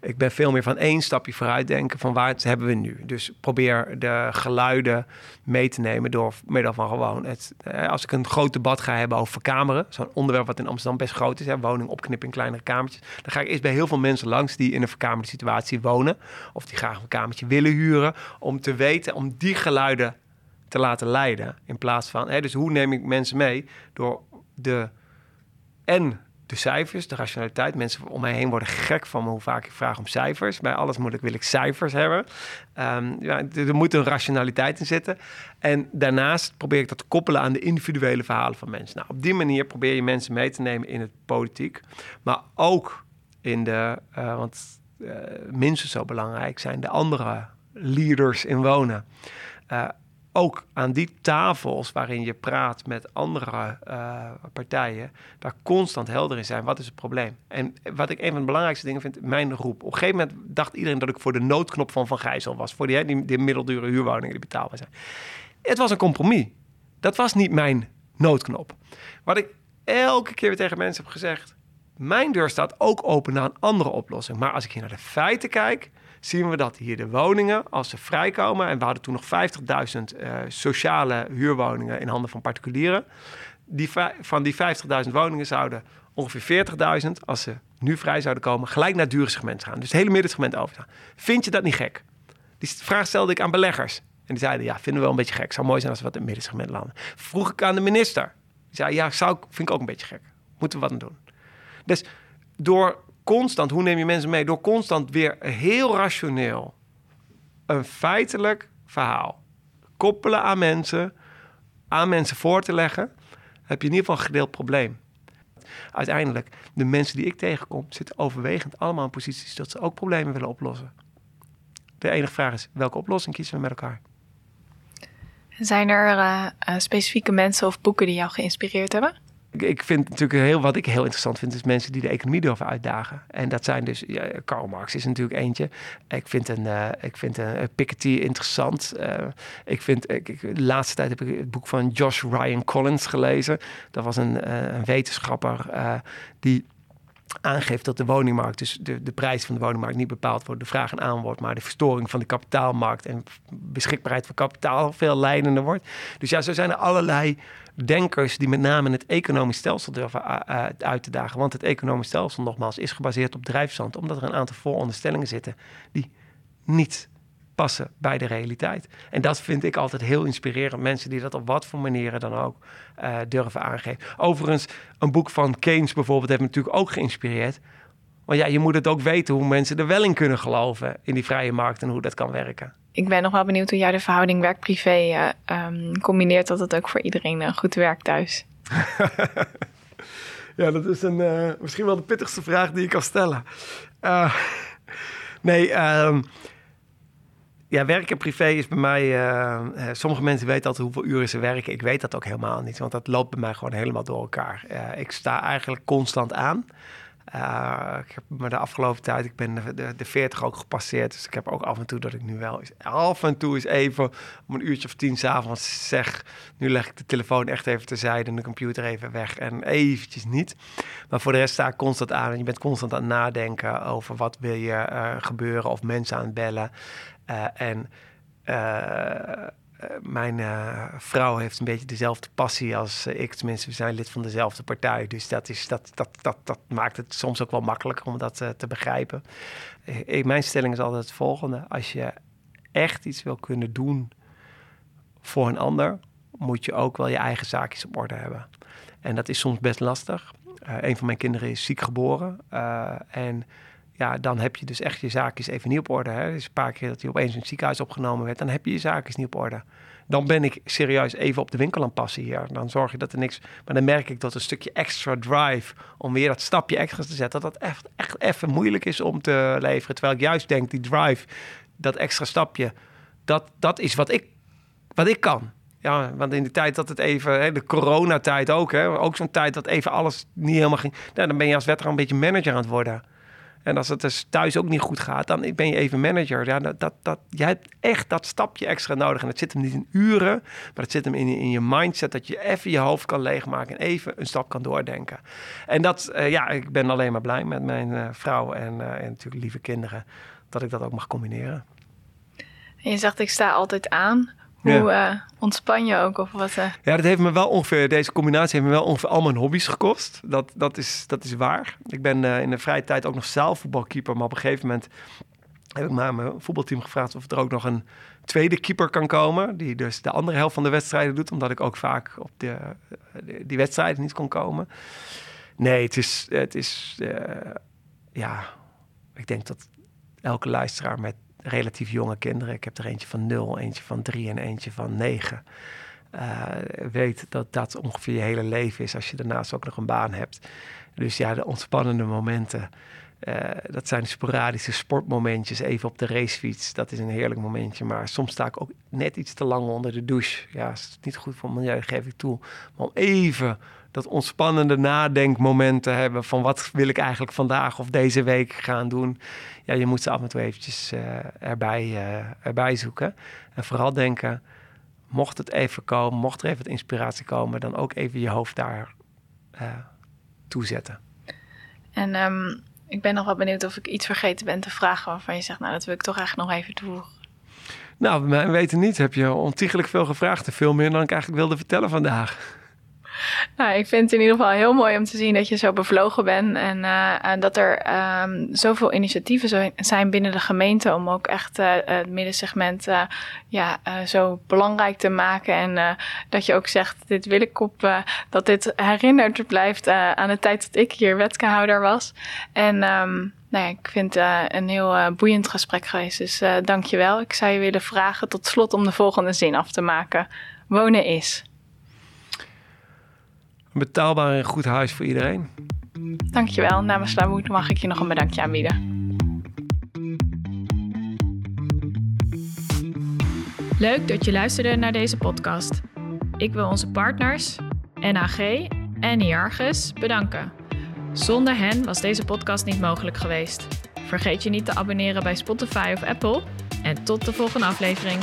Ik ben veel meer van één stapje vooruit denken van waar hebben we nu. Dus probeer de geluiden mee te nemen door middel van gewoon het. Uh, als ik een groot debat ga hebben over verkameren, zo'n onderwerp wat in Amsterdam best groot is, hè, woning opknippen in kleinere kamertjes, dan ga ik eerst bij heel veel mensen langs die in een verkamerde situatie wonen. Of die graag een kamertje willen huren. Om te weten, om die geluiden te laten leiden. In plaats van, hè, dus hoe neem ik mensen mee? Door de en de cijfers, de rationaliteit. Mensen om mij heen worden gek van me hoe vaak ik vraag om cijfers. Bij alles moet ik, wil ik cijfers hebben. Um, ja, er moet een rationaliteit in zitten. En daarnaast probeer ik dat te koppelen aan de individuele verhalen van mensen. Nou, op die manier probeer je mensen mee te nemen in het politiek. Maar ook in de, uh, want uh, minstens zo belangrijk zijn de andere leaders in wonen. Uh, ook aan die tafels waarin je praat met andere uh, partijen, daar constant helder in zijn. Wat is het probleem? En wat ik een van de belangrijkste dingen vind, mijn roep. Op een gegeven moment dacht iedereen dat ik voor de noodknop van Van Gijzel was. Voor die, die, die middeldure huurwoningen die betaalbaar zijn. Het was een compromis. Dat was niet mijn noodknop. Wat ik elke keer weer tegen mensen heb gezegd. Mijn deur staat ook open naar een andere oplossing. Maar als ik hier naar de feiten kijk, zien we dat hier de woningen, als ze vrijkomen, en we hadden toen nog 50.000 uh, sociale huurwoningen in handen van particulieren. Die, van die 50.000 woningen zouden ongeveer 40.000, als ze nu vrij zouden komen, gelijk naar het dure segment gaan. Dus het hele middensegment overgaan. Vind je dat niet gek? Die vraag stelde ik aan beleggers. En die zeiden, ja, vinden we wel een beetje gek. Zou mooi zijn als we wat in het middensegment landen. Vroeg ik aan de minister. Die zei, ja, zou, vind ik ook een beetje gek. Moeten we wat doen. Dus door constant, hoe neem je mensen mee? Door constant weer heel rationeel een feitelijk verhaal koppelen aan mensen, aan mensen voor te leggen, heb je in ieder geval een gedeeld probleem. uiteindelijk, de mensen die ik tegenkom, zitten overwegend allemaal in posities dat ze ook problemen willen oplossen. De enige vraag is, welke oplossing kiezen we met elkaar? Zijn er uh, specifieke mensen of boeken die jou geïnspireerd hebben? Ik vind natuurlijk heel wat ik heel interessant vind, is mensen die de economie durven uitdagen. En dat zijn dus, Karl Marx is natuurlijk eentje. Ik vind een, uh, ik vind een Piketty interessant. Uh, ik vind, ik, de laatste tijd heb ik het boek van Josh Ryan Collins gelezen. Dat was een, uh, een wetenschapper die aangeeft dat de woningmarkt, dus de, de prijs van de woningmarkt, niet bepaald wordt de vraag en aanbod, maar de verstoring van de kapitaalmarkt en beschikbaarheid van kapitaal veel leidender wordt. Dus ja, zo zijn er allerlei denkers die met name het economisch stelsel durven uit te dagen. Want het economisch stelsel, nogmaals, is gebaseerd op drijfzand, omdat er een aantal vooronderstellingen zitten die niet passen bij de realiteit. En dat vind ik altijd heel inspirerend. Mensen die dat op wat voor manieren dan ook uh, durven aangeven. Overigens, een boek van Keynes bijvoorbeeld heeft me natuurlijk ook geïnspireerd. Want ja, je moet het ook weten hoe mensen er wel in kunnen geloven in die vrije markt en hoe dat kan werken. Ik ben nog wel benieuwd hoe jij de verhouding werk-privé uh, combineert, dat het ook voor iedereen uh, goed werkt thuis. ja, dat is een, misschien wel de pittigste vraag die ik kan stellen. nee, um, ja, werk en privé is bij mij. Uh, sommige mensen weten altijd hoeveel uren ze werken. Ik weet dat ook helemaal niet, want dat loopt bij mij gewoon helemaal door elkaar. Uh, ik sta eigenlijk constant aan. Ik heb me de afgelopen tijd, ik ben de, de 40 ook gepasseerd. Dus ik heb ook af en toe dat ik nu wel af en toe eens even om een uurtje of tien s'avonds zeg. Nu leg ik de telefoon echt even terzijde en de computer even weg en eventjes niet. Maar voor de rest sta ik constant aan en je bent constant aan het nadenken over wat wil je gebeuren of mensen aan het bellen. Uh, en mijn vrouw heeft een beetje dezelfde passie als ik. Tenminste, we zijn lid van dezelfde partij. Dus dat, is, dat, dat, dat, dat maakt het soms ook wel makkelijker om dat te begrijpen. Mijn stelling is altijd het volgende. Als je echt iets wil kunnen doen voor een ander, moet je ook wel je eigen zaakjes op orde hebben. En dat is soms best lastig. Een van mijn kinderen is ziek geboren. En ja, dan heb je dus echt je zaakjes even niet op orde. Hè. Dus een paar keer dat hij opeens in het ziekenhuis opgenomen werd, dan heb je je zaakjes niet op orde. Dan ben ik serieus even op de winkel aan passen hier. Dan zorg je dat er niks. Maar dan merk ik dat een stukje extra drive om weer dat stapje extra te zetten, dat dat echt, echt even moeilijk is om te leveren. Terwijl ik juist denk, die drive, dat extra stapje, dat, dat is wat ik, wat ik kan. Ja, want in de tijd dat het even, hè, de coronatijd ook, hè, ook zo'n tijd dat even alles niet helemaal ging. Nou, dan ben je als veteran een beetje manager aan het worden. En als het dus thuis ook niet goed gaat, dan ben je even manager. Ja, dat, dat, dat, jij hebt echt dat stapje extra nodig. En het zit hem niet in uren, maar het zit hem in, in je mindset. Dat je even je hoofd kan leegmaken en even een stap kan doordenken. En dat, uh, ja, ik ben alleen maar blij met mijn uh, vrouw en, uh, en natuurlijk lieve kinderen. Dat ik dat ook mag combineren. En je zegt, ik sta altijd aan. Hoe ja. uh, ontspan je ook? Of wat, uh... Ja, dat heeft me wel ongeveer, deze combinatie heeft me wel ongeveer al mijn hobby's gekost. Dat, dat, is, dat is waar. Ik ben uh, in de vrije tijd ook nog zaalvoetbalkeeper. Maar op een gegeven moment heb ik maar mijn voetbalteam gevraagd of er ook nog een tweede keeper kan komen. Die dus de andere helft van de wedstrijden doet. Omdat ik ook vaak op de, die wedstrijden niet kon komen. Nee, het is, het is ja, ik denk dat elke luisteraar met relatief jonge kinderen. Ik heb er eentje van nul, eentje van drie en eentje van negen. Uh, weet dat dat ongeveer je hele leven is als je daarnaast ook nog een baan hebt. Dus ja, de ontspannende momenten. Uh, dat zijn sporadische sportmomentjes, even op de racefiets. Dat is een heerlijk momentje. Maar soms sta ik ook net iets te lang onder de douche. Ja, is niet goed voor het milieu, geef ik toe. Maar om even dat ontspannende nadenkmoment te hebben van wat wil ik eigenlijk vandaag of deze week gaan doen. Ja, je moet ze af en toe eventjes uh, erbij, uh, erbij zoeken. En vooral denken, mocht het even komen, mocht er even wat inspiratie komen, dan ook even je hoofd daar uh, toezetten. En um, ik ben nog wel benieuwd of ik iets vergeten ben te vragen waarvan je zegt, nou dat wil ik toch eigenlijk nog even toevoegen. Nou, we weten niet. Heb je ontiegelijk veel gevraagd en veel meer dan ik eigenlijk wilde vertellen vandaag. Nou, ik vind het in ieder geval heel mooi om te zien dat je zo bevlogen bent. En, uh, en dat er um, zoveel initiatieven zijn binnen de gemeente om ook echt uh, het middensegment uh, ja, zo belangrijk te maken. En dat je ook zegt, dit wil ik op, dat dit herinnerd blijft aan de tijd dat ik hier wetkenhouder was. En um, nou ja, ik vind het uh, een heel uh, boeiend gesprek geweest. Dus uh, dank je wel. Ik zou je willen vragen tot slot om de volgende zin af te maken. Wonen is. Een betaalbaar en goed huis voor iedereen. Dankjewel. Namens Lamoet mag ik je nog een bedankje aanbieden. Leuk dat je luisterde naar deze podcast. Ik wil onze partners, NAG en Iargus, bedanken. Zonder hen was deze podcast niet mogelijk geweest. Vergeet je niet te abonneren bij Spotify of Apple. En tot de volgende aflevering.